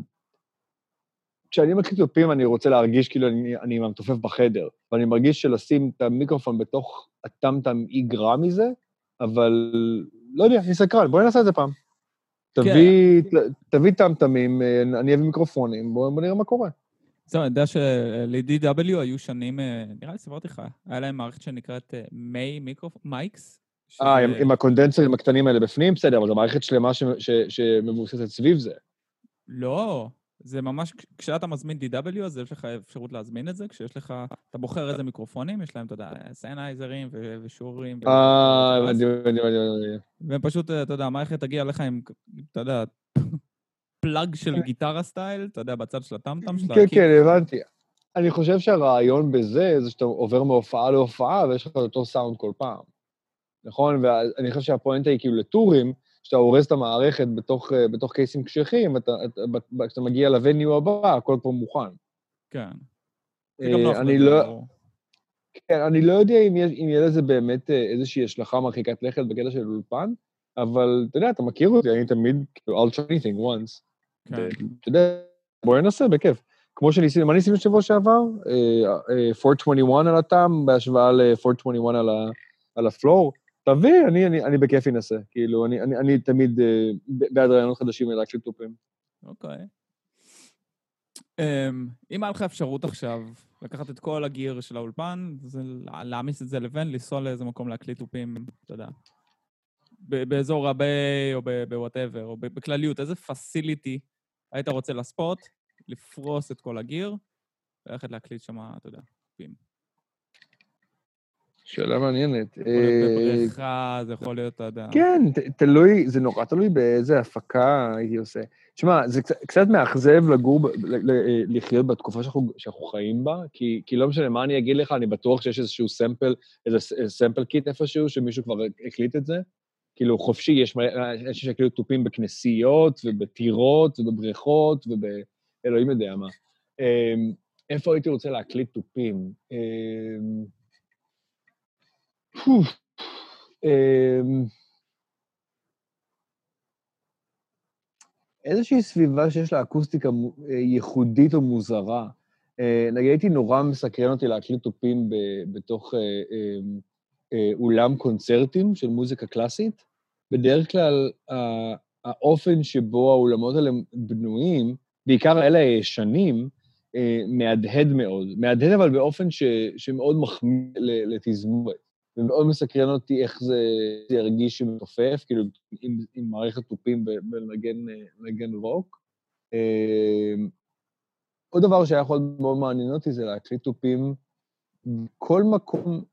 כשאני מקליט תופים אני רוצה להרגיש כאילו אני, אני מתופף בחדר, ואני מרגיש שלשים את המיקרופון בתוך הטמטם יגרע מזה, אבל לא יודע, אני סקרן, בוא נעשה את זה פעם. תביא, כן. תביא טמטמים, אה, אני אביא מיקרופונים, בואו בוא נראה מה קורה. זהו, אני יודע של-DW היו שנים, אה, נראה לי סיפרתי לך, היה להם מערכת שנקראת May מיקרופון, mics. אה, עם הקונדנסרים הקטנים האלה בפנים? בסדר, אבל זו מערכת שלמה שמבוססת סביב זה. לא, זה ממש, כשאתה מזמין DW, אז יש לך אפשרות להזמין את זה, כשיש לך, אתה בוחר איזה מיקרופונים, יש להם, אתה יודע, סנהייזרים ושורים. אה, הבנתי, הבנתי, הבנתי. והם פשוט, אתה יודע, המערכת תגיע לך עם, אתה יודע, plug של גיטרה style, אתה יודע, בצד של הטמטם שלה. כן, כן, הבנתי. אני חושב שהרעיון בזה, זה שאתה עובר מהופעה להופעה ויש לך אותו סאונד כל פעם. נכון? ואני חושב שהפואנטה היא כאילו לטורים, שאתה הורס את המערכת בתוך, בתוך קייסים קשיחים, וכשאתה מגיע לווניו הבא, הכל כבר מוכן. כן. אני לא... כן, אני לא יודע אם, יש, אם יהיה לזה באמת איזושהי השלכה מרחיקת לכת בקטע של אולפן, אבל אתה יודע, אתה מכיר אותי, אני תמיד, כאילו, I'll try anything once. כן. אתה יודע, בואי ננסה, בכיף. כמו שניסינו, מה ניסינו בשבוע שעבר? 421 על הטום, בהשוואה ל-421 על ה floor. תביא, אני, אני, אני בכיף אנסה. כאילו, אני, אני, אני תמיד uh, בעד רעיונות חדשים להקליט תופים. אוקיי. Um, אם היה לך אפשרות עכשיו לקחת את כל ה gear של האולפן, להעמיס את זה לבן, לנסוע לאיזה מקום להקליט תופים, אתה יודע, באזור ה Bay או ב whatever, או בכלליות, איזה facility היית רוצה לספוט, לפרוס את כל ה gear, וללכת להקליט שם, אתה יודע, תופים. שאלה מעניינת. בבריכה, זה יכול להיות, אתה יודע. כן, תלוי, זה נורא תלוי באיזה הפקה הייתי עושה. תשמע, זה קצת מאכזב לגור, לחיות בתקופה שאנחנו חיים בה, כי לא משנה מה אני אגיד לך, אני בטוח שיש איזשהו sample, איזה sample kit איפשהו, שמישהו כבר הקליט את זה. כאילו, חופשי, יש אנשים שהקליטו תופים בכנסיות ובטירות ובבריכות ובאלוהים יודע מה. איפה הייתי רוצה להקליט תופים? אמ, איזושהי סביבה שיש לה אקוסטיקה ייחודית או מוזרה. אה, נגיד, הייתי נורא מסקרן אותי להקליט תופים בתוך אה, אמ, אה, אולם קונצרטים של מוזיקה קלאסית. בדרך כלל, האופן שבו האולמות האלה בנויים, בעיקר אלה הישנים, מהדהד מאוד. מהדהד אבל באופן ש, שמאוד מחמיא לתזמורת. ומאוד מסקרן אותי איך זה ירגיש שמתופף, כאילו, עם, עם מערכת תופים בלנגן רוק. אמ, עוד דבר שהיה יכול מאוד מעניין אותי זה להקליט תופים בכל מקום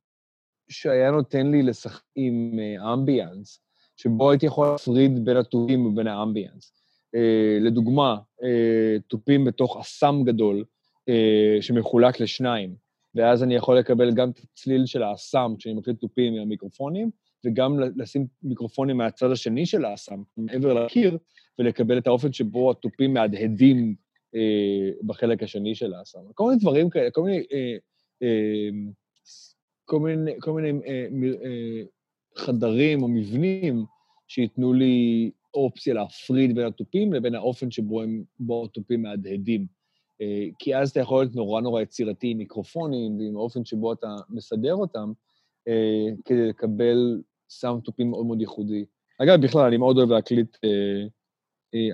שהיה נותן לי לשחק עם אמביאנס, שבו הייתי יכול להפריד בין התופים ובין האמביאנס. אה, לדוגמה, אה, תופים בתוך אסם גדול אה, שמחולק לשניים. ואז אני יכול לקבל גם את הצליל של האסם כשאני מקליט תופים מהמיקרופונים, וגם לשים מיקרופונים מהצד השני של האסם, מעבר לקיר, ולקבל את האופן שבו התופים מהדהדים אה, בחלק השני של האסם. כל מיני דברים כאלה, כל מיני... אה, אה, כל מיני, כל מיני אה, אה, חדרים או מבנים שייתנו לי אופציה להפריד בין התופים לבין האופן שבו הם, התופים מהדהדים. אה, כי אז אתה יכול להיות נורא נורא יצירתי עם מיקרופונים ועם האופן שבו אתה מסדר אותם, אה, כדי לקבל סאונד תופים מאוד מאוד ייחודי. אגב, בכלל, אני מאוד אוהב להקליט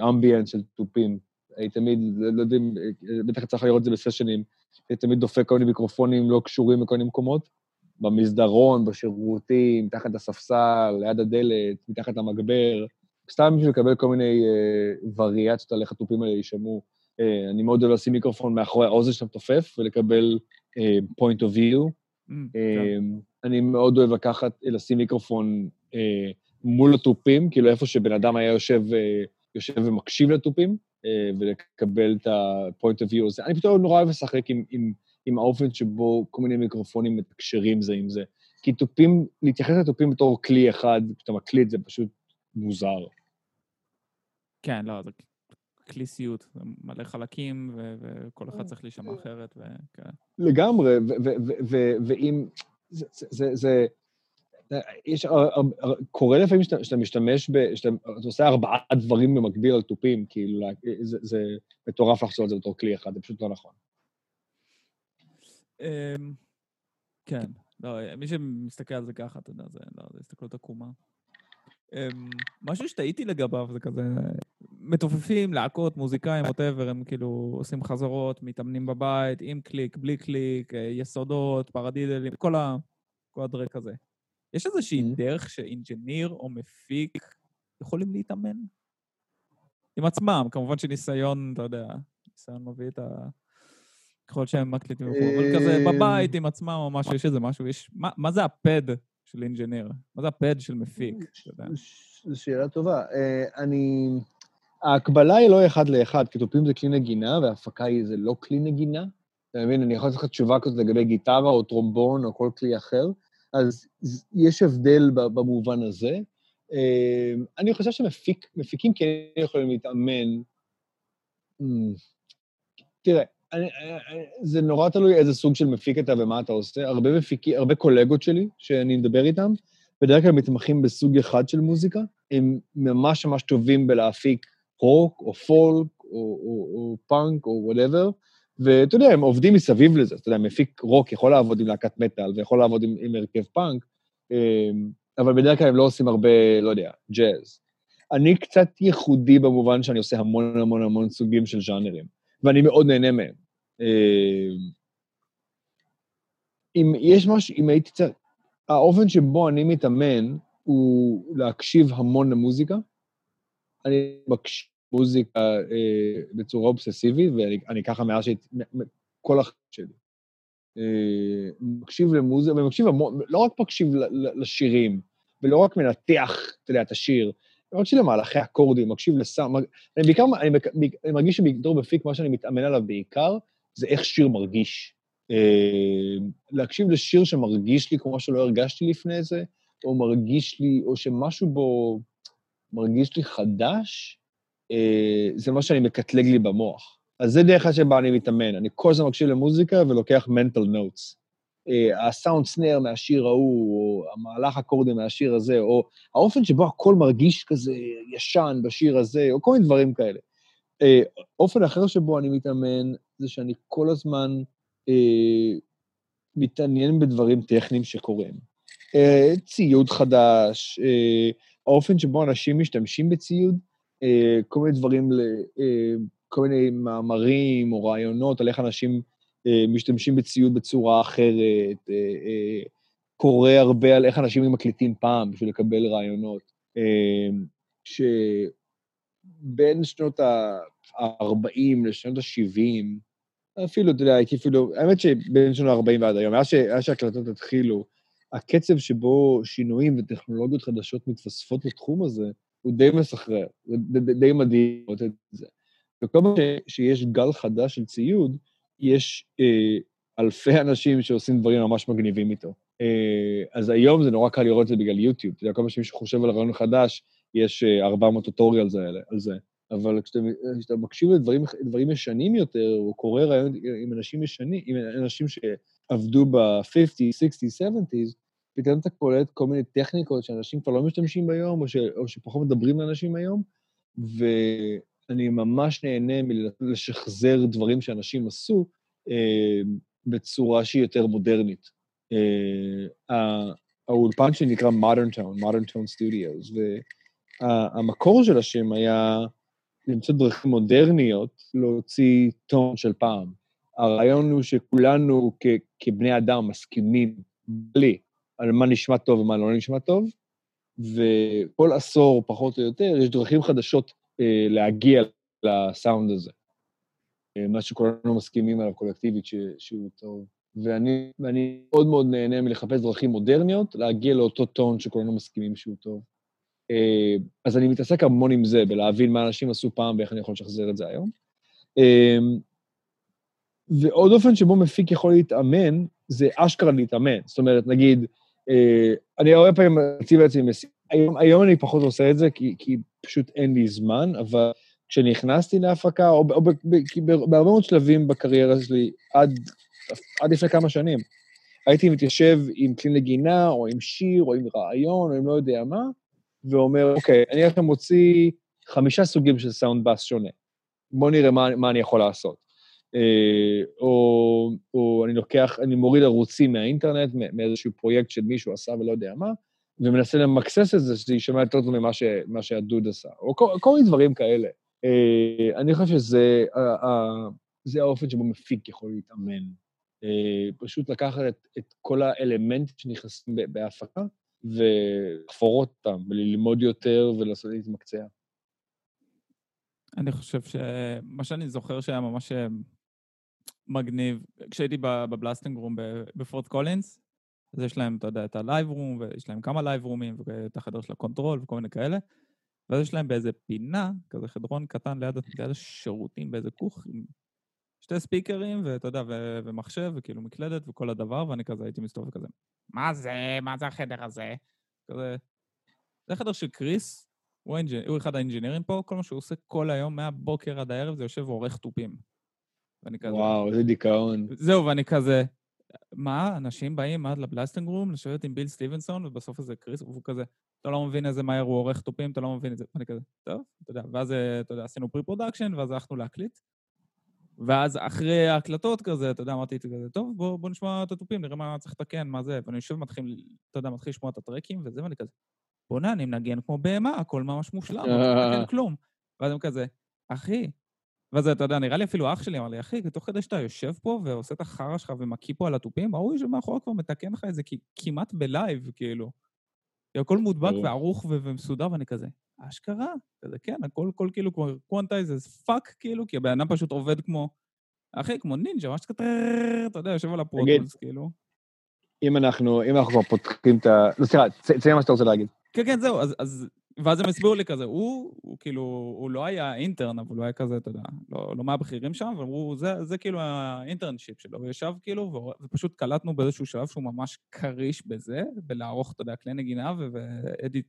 אמביאנס של תופים. אני תמיד, לא, לא יודע, בטח צריך לראות את זה בסשנים, אני תמיד דופק כל מיני מיקרופונים לא קשורים בכל מיני מקומות, במסדרון, בשירותים, מתחת לספסל, ליד הדלת, מתחת למגבר, סתם בשביל לקבל כל מיני וריאציות על איך התופים האלה יישמעו. Uh, אני מאוד אוהב לשים מיקרופון מאחורי האוזן שאתה מתופף ולקבל uh, point of view. Mm, uh, אני מאוד אוהב לקחת, לשים מיקרופון uh, מול התופים, כאילו איפה שבן אדם היה יושב, uh, יושב ומקשיב לתופים, uh, ולקבל את ה-point of view הזה. אני פתאום נורא אוהב לשחק עם, עם, עם האופן שבו כל מיני מיקרופונים מתקשרים זה עם זה. כי תופים, להתייחס לתופים בתור כלי אחד, כשאתה מקליט, זה פשוט מוזר. כן, לא, זה זה מלא חלקים, וכל אחד צריך להישמע אחרת, וכן. לגמרי, ואם... זה... יש, קורה לפעמים שאתה משתמש ב... שאתה עושה ארבעה דברים במקביל על תופים, כאילו, זה, זה מטורף לחשוב על זה בתור כלי אחד, זה פשוט לא נכון. אמ, כן, לא, מי שמסתכל על זה ככה, אתה יודע, זה, לא, זה הסתכלות עקומה. אמ, משהו שטעיתי לגביו זה כזה, מתופפים, להקות, מוזיקאים, whatever, הם כאילו עושים חזרות, מתאמנים בבית, עם קליק, בלי קליק, אה, יסודות, פרדידלים, כל, ה... כל הדרעק הזה. יש איזושהי mm-hmm. דרך ש engineer או מפיק יכולים להתאמן? עם עצמם, כמובן שניסיון, אתה יודע, ניסיון מביא את ה... ככל שהם מקליטים אבל כזה אה, בבית עם עצמם או משהו, יש איזה משהו, יש... מה, מה זה ה pad של engineer? מה זה ה pad של מפיק? זו שאלה טובה. אה, אני... ההקבלה היא לא אחד לאחד, כי תופים זה כלי נגינה, והפקה היא זה לא כלי נגינה. אתה מבין? אני יכול לתת לך תשובה כזאת לגבי גיטרה או טרומבון או כל כלי אחר, אז יש הבדל במובן הזה. אה, אני חושב שמפיקים כן יכולים להתאמן. אמ, תראה, אני, אני, זה נורא תלוי איזה סוג של מפיק אתה ומה אתה עושה. הרבה מפיקים, הרבה קולגות שלי שאני מדבר איתם, בדרך כלל מתמחים בסוג אחד של מוזיקה, הם ממש ממש טובים בלהפיק רוק או פולק או, או, או פאנק או whatever, ואתה יודע, הם עובדים מסביב לזה. אתה יודע, מפיק רוק יכול לעבוד עם להקת מטאל ויכול לעבוד עם, עם הרכב פאנק, אמ, אבל בדרך כלל הם לא עושים הרבה, לא יודע, ג'אז. אני קצת ייחודי במובן שאני עושה המון המון המון סוגים של ז'אנרים, ואני מאוד נהנה מהם. אמ, אם יש משהו, אם הייתי צריך... האופן שבו אני מתאמן הוא להקשיב המון למוזיקה. אני מקשיב מוזיקה אה, בצורה אובססיבית, ואני ככה מאז שהייתי, כל החיים שלי. אה, מקשיב למוזיקה, ומקשיב המון, לא רק מקשיב לשירים, ולא רק מנתח, אתה יודע, את השיר, אני מקשיב למהלכי אקורדים, מקשיב לסאונד, אני בעיקר, אני, אני מרגיש שבתור מפיק, מה שאני מתאמן עליו בעיקר, זה איך שיר מרגיש. אה, להקשיב לשיר שמרגיש לי כמו שלא הרגשתי לפני זה, או מרגיש לי, או שמשהו בו מרגיש לי חדש, אה, זה מה שאני מקטלג לי במוח. אז זה דרך כלל שבה אני מתאמן. אני כל הזמן מקשיב למוזיקה ולוקח mental notes. אה, הסאונד סנר מהשיר ההוא, או המהלך אקורדים מהשיר הזה, או האופן שבו הכל מרגיש כזה ישן בשיר הזה, או כל מיני דברים כאלה. אה, אופן אחר שבו אני מתאמן, זה שאני כל הזמן אה, מתעניין בדברים טכניים שקורים. אה, ציוד חדש, אה, האופן שבו אנשים משתמשים בציוד, אה, כל מיני דברים, אה, כל מיני מאמרים או רעיונות על איך אנשים אה, משתמשים בציוד בצורה אחרת, קורא הרבה על איך אנשים מקליטים פעם בשביל לקבל רעיונות. שבין שנות ה-40 לשנות ה-70, אפילו, אתה יודע, הייתי אפילו, האמת שבין שנות ה-40 ועד היום, מאז שההקלטות התחילו, הקצב שבו שינויים וטכנולוגיות חדשות מתווספות לתחום הזה, הוא די מסחרר, זה די מדהים לראות את זה. וכל פעם שיש גל חדש של ציוד, יש אה, אלפי אנשים שעושים דברים ממש מגניבים איתו. אה, אז היום זה נורא קל לראות את זה בגלל יוטיוב. אתה יודע, כל פעם שמישהו חושב על רעיון חדש, יש אה, 400 טוטוריאלס על זה. אבל כשאתה, כשאתה מקשיב לדברים ישנים יותר, או קורא רעיון עם אנשים ישנים, עם אנשים שעבדו ב-50, 60, 70, פתאום אתה קולט כל מיני טכניקות שאנשים כבר לא משתמשים ביום, או, ש, או שפחות מדברים לאנשים היום, ואני ממש נהנה מלשחזר דברים שאנשים עשו אה, בצורה שהיא יותר מודרנית. אה, האולפן שלי נקרא Modern Tone, Modern Tone Studios, והמקור של השם היה למצוא דרכים מודרניות להוציא טון של פעם. הרעיון הוא שכולנו כ- כבני אדם מסכימים בלי על מה נשמע טוב ומה לא נשמע טוב, וכל עשור, פחות או יותר, יש דרכים חדשות אה, להגיע לסאונד הזה. אה, מה שכולנו מסכימים עליו קולקטיבית ש- שהוא טוב. ואני, ואני מאוד מאוד נהנה מלחפש דרכים מודרניות, להגיע לאותו טון שכולנו מסכימים שהוא טוב. אה, אז אני מתעסק המון עם זה, בלהבין מה אנשים עשו פעם ואיך אני יכול לשחזר את זה היום. אה, ועוד אופן שבו מפיק יכול להתאמן, זה אשכרה להתאמן. זאת אומרת, נגיד, אני הרבה פעמים מציב לעצמי משימה, היום, היום אני פחות עושה את זה, כי, כי פשוט אין לי זמן, אבל כשנכנסתי להפקה, או, או בהרבה מאוד שלבים בקריירה שלי, עד, עד לפני כמה שנים, הייתי מתיישב עם כלי נגינה, או עם שיר, או עם רעיון, או עם לא יודע מה, ואומר, אוקיי, אני עכשיו מוציא חמישה סוגים של סאונד באס שונה. בואו נראה מה, מה אני יכול לעשות. אה, או, או אני לוקח, אני מוריד ערוצים מהאינטרנט, מאיזשהו פרויקט של מישהו עשה ולא יודע מה, ומנסה למקסס את זה, שזה יישמע יותר טוב ממה ש, שהדוד עשה, או כל, כל מיני דברים כאלה. אה, אני חושב שזה זה האופן שבו מפיק יכול להתאמן. אה, פשוט לקחת את, את כל האלמנטים שנכנסים בהפקה, ולחפור אותם, וללמוד יותר ולעשות להתמקצע. אני חושב שמה שאני זוכר שהיה ממש מגניב, כשהייתי בבלאסטינג רום בפורט קולינס, אז יש להם, אתה יודע, את ה live room, ויש להם כמה live רומים, ואת החדר של ה control וכל מיני כאלה, ואז יש להם באיזה פינה, כזה חדרון קטן ליד, ליד השירותים, באיזה כוך, עם שתי ספיקרים, ואתה יודע, ו- ומחשב, וכאילו מקלדת וכל הדבר, ואני כזה הייתי מסתובב כזה, מה זה? מה זה החדר הזה? כזה... זה החדר של קריס, הוא, engin... הוא אחד האינג'ינירים פה, כל מה שהוא עושה כל היום, מהבוקר עד הערב, זה יושב ועורך תופים. ואני כזה... וואו, איזה דיכאון. זהו, ואני כזה... מה, אנשים באים עד ל Blasting Room לשבת עם ביל סטיבנסון, ובסוף איזה קריס, והוא כזה, אתה לא מבין איזה מהר הוא עורך תופים, אתה לא מבין את זה. ואני כזה, טוב, אתה יודע, ואז, אתה יודע, עשינו pre-production, ואז הלכנו להקליט. ואז אחרי ההקלטות כזה, אתה יודע, אמרתי כזה, טוב, בוא, בוא נשמע את התופים, נראה מה צריך לתקן, מה זה. ואני יושב ומתחיל, אתה יודע, מתחיל לשמוע את הטראקים וזה, ואני כזה, בוא'נה, אני מנגן כמו בהמה, הכל ממש מושלם, לא לתקן כלום. ואז הם כזה, אחי, ואז אתה יודע, נראה לי אפילו אח שלי אמר לי, אחי, תוך כדי שאתה יושב פה ועושה את החרא שלך ומקיא פה על התופים, ההוא שמאחורה כבר מתקן לך את זה כמעט ב live, כאילו. הכל מודבק וערוך ומסודר, ואני כזה, אשכרה? כזה, כן, הכל, הכל כאילו כמו quantize as fuck, כאילו, כי הבן אדם פשוט עובד כמו, אחי, כמו נינג'ה, ממש כזה, אתה יודע, יושב על ה Pro Tools, כאילו. אם אנחנו, אם אנחנו כבר פותחים את ה... לא, סליחה, תציין מה שאתה רוצה להגיד. כן, כן, זהו, אז ואז הם הסבירו לי כזה, הוא, הוא כאילו, הוא לא היה אינטרן, אבל הוא היה כזה, אתה יודע, לא, לא מהבכירים שם, ואמרו, זה, זה כאילו האינטרנשיפ שלו. הוא ישב כאילו, ופשוט קלטנו באיזשהו שלב שהוא ממש כריש בזה, בלערוך, אתה יודע, כלי נגינה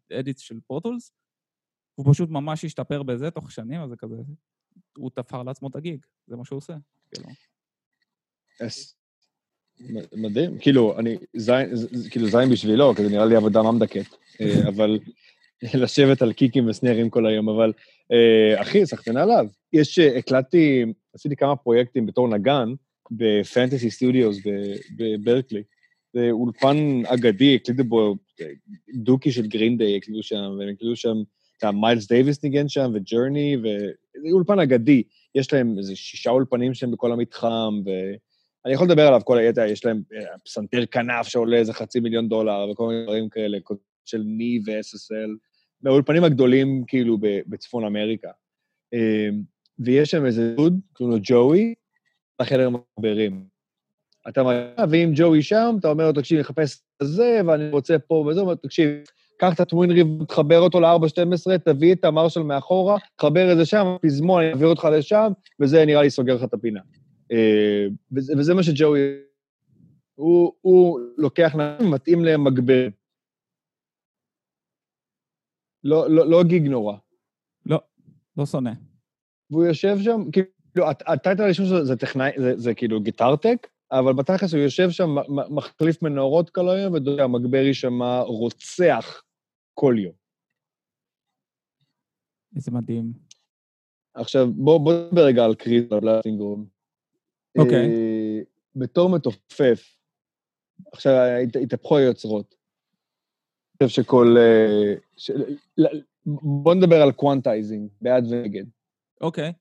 ואדיט של פורטולס. הוא פשוט ממש השתפר בזה תוך שנים, אז זה כזה, הוא תפר לעצמו את הגיג, זה מה שהוא עושה, כאילו. Yes. מדהים, כאילו, אני, זין, כאילו זין בשבילו, כי זה נראה לי עבודה מדכאת, אה, אבל לשבת על קיקים וסנרים כל היום, אבל אה, אחי, סחטנה עליו. יש, אה, הקלטתי, עשיתי כמה פרויקטים בתור נגן ב Fantasy Studios בברקלי. זה אולפן אגדי, הקליטו בו אה, Dookie של Green Day, הקליטו שם, והם הקליטו שם, את מיילס דייוויס ניגן שם, וג'רני, וזה אולפן אגדי. יש להם איזה שישה אולפנים שם בכל המתחם, ואני יכול לדבר עליו כל היתר, יש להם פסנתר כנף שעולה איזה חצי מיליון דולר, וכל מיני דברים כאלה, של ני ו-SSL. מהאולפנים הגדולים, כאילו, בצפון אמריקה. אמ, ויש שם איזה דוד, קוראים לו ג'וי, בחדר מחברים. אתה אומר, ואם ג'וי שם, אתה אומר לו, תקשיב, אני אחפש את זה, ואני רוצה פה וזה, הוא אומר, תקשיב, קח את הטווין ריב, תחבר אותו ל-412, תביא את המרשל מאחורה, תחבר את זה שם, פזמון, אני אעביר אותך לשם, וזה נראה לי סוגר לך את הפינה. אמ, וזה, וזה מה שג'וי... הוא, הוא לוקח, מתאים למגבר. לא, לא, לא גיג נורא. לא, לא שונא. והוא יושב שם, כאילו, הטייטל הראשון שלו זה טכנאי, זה, זה כאילו גיטרטק, אבל בתכלס הוא יושב שם, מחליף מנורות כל היום, ואתה יודע, מגברי שם רוצח כל יום. איזה מדהים. עכשיו, בוא, בוא נדבר רגע על קריס ב Blasting Room. אוקיי. Okay. אה, בתור מתופף, עכשיו, התהפכו היוצרות. חושב שכל... אה, ש... בוא נדבר על quantizing, בעד ונגד. אוקיי.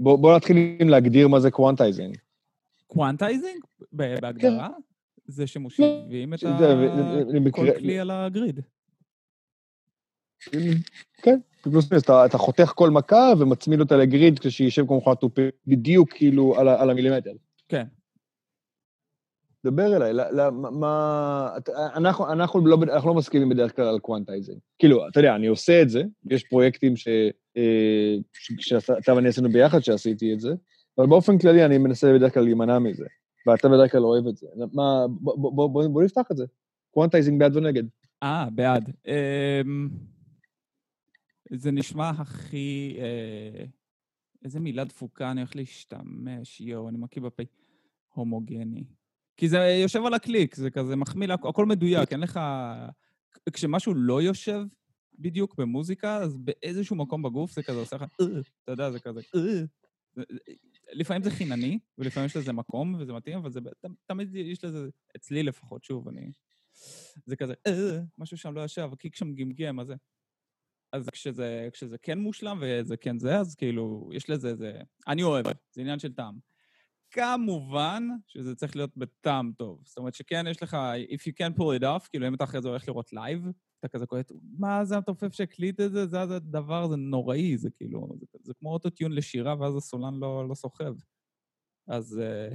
בוא, בוא נתחיל עם להגדיר מה זה quantizing. quantizing? בהגדרה? כן. זה שמושיבים את ה... כל כלי על ה grid. כן, פלוס מינוס, אתה חותך כל מכה ומצמיד אותה ל grid כשישב כמו חת בדיוק כאילו על המילימטר. כן. דבר אליי, מה... אנחנו, אנחנו, לא, אנחנו לא מסכימים בדרך כלל על quantizing. כאילו, אתה יודע, אני עושה את זה, יש פרויקטים ש, אה, שאתה ואני עשינו ביחד שעשיתי את זה, אבל באופן כללי אני מנסה בדרך כלל להימנע מזה, ואתה בדרך כלל אוהב את זה. מה, בוא, בוא, בוא, בוא, נפתח את זה. quantizing בעד ונגד. אה, בעד. אמ, זה נשמע הכי... אה, איזה מילה דפוקה אני הולך להשתמש, יואו, אני מקיא בפה. הומוגני. כי זה יושב על הקליק, זה כזה מחמיא, הכל מדויק, אין לך... כשמשהו לא יושב בדיוק במוזיקה, אז באיזשהו מקום בגוף זה כזה עושה לך, אה", אתה יודע, זה כזה, אה". לפעמים זה חינני, ולפעמים יש לזה מקום, וזה מתאים, אבל זה תמיד יש לזה, אצלי לפחות, שוב, אני... זה כזה, אה", משהו שם לא יושב, ה kick שם גמגם, מה זה? אז כשזה, כשזה כן מושלם וזה כן זה, אז כאילו, יש לזה, זה... אני אוהב, זה עניין של טעם. כמובן שזה צריך להיות בטעם טוב. זאת אומרת שכן, יש לך, if you can pull it off, כאילו אם אתה אחרי זה הולך לראות live, אתה כזה קולט, מה זה התופף שהקליט את זה? זה הדבר, זה נוראי, זה כאילו, זה, זה כמו אוטוטיון לשירה, ואז הסולן לא, לא סוחב. אז, אה,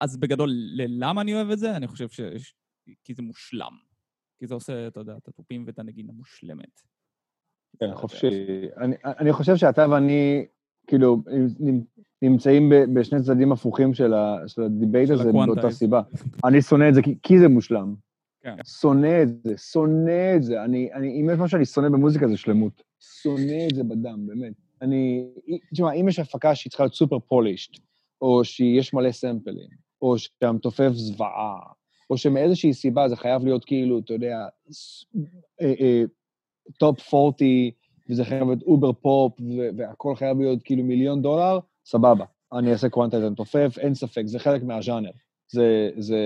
אז בגדול, למה אני אוהב את זה? אני חושב ש... כי זה מושלם. כי זה עושה, אתה יודע, את התופים ואת הנגינה מושלמת. כן, חופשי. אני, אני חושב שאתה ואני, כאילו, נמצאים בשני צדדים הפוכים של, ה debate הזה מאותה סיבה. אני שונא את זה כי, כי זה מושלם. כן. שונא את זה, שונא את זה. אני, אני, אם יש משהו שאני שונא במוזיקה זה שלמות. שונא את זה בדם, באמת. אני, תשמע, אם יש הפקה שהיא צריכה להיות super polished, או שיש מלא סמפלים, או שהמתופף זוועה, או שמאיזושהי סיבה זה חייב להיות כאילו, אתה יודע, top 40, וזה חייב להיות over פופ, והכל חייב להיות כאילו מיליון דולר, סבבה. אני אעשה quantize למתופף, אין ספק, זה חלק מהז'אנר. זה, זה,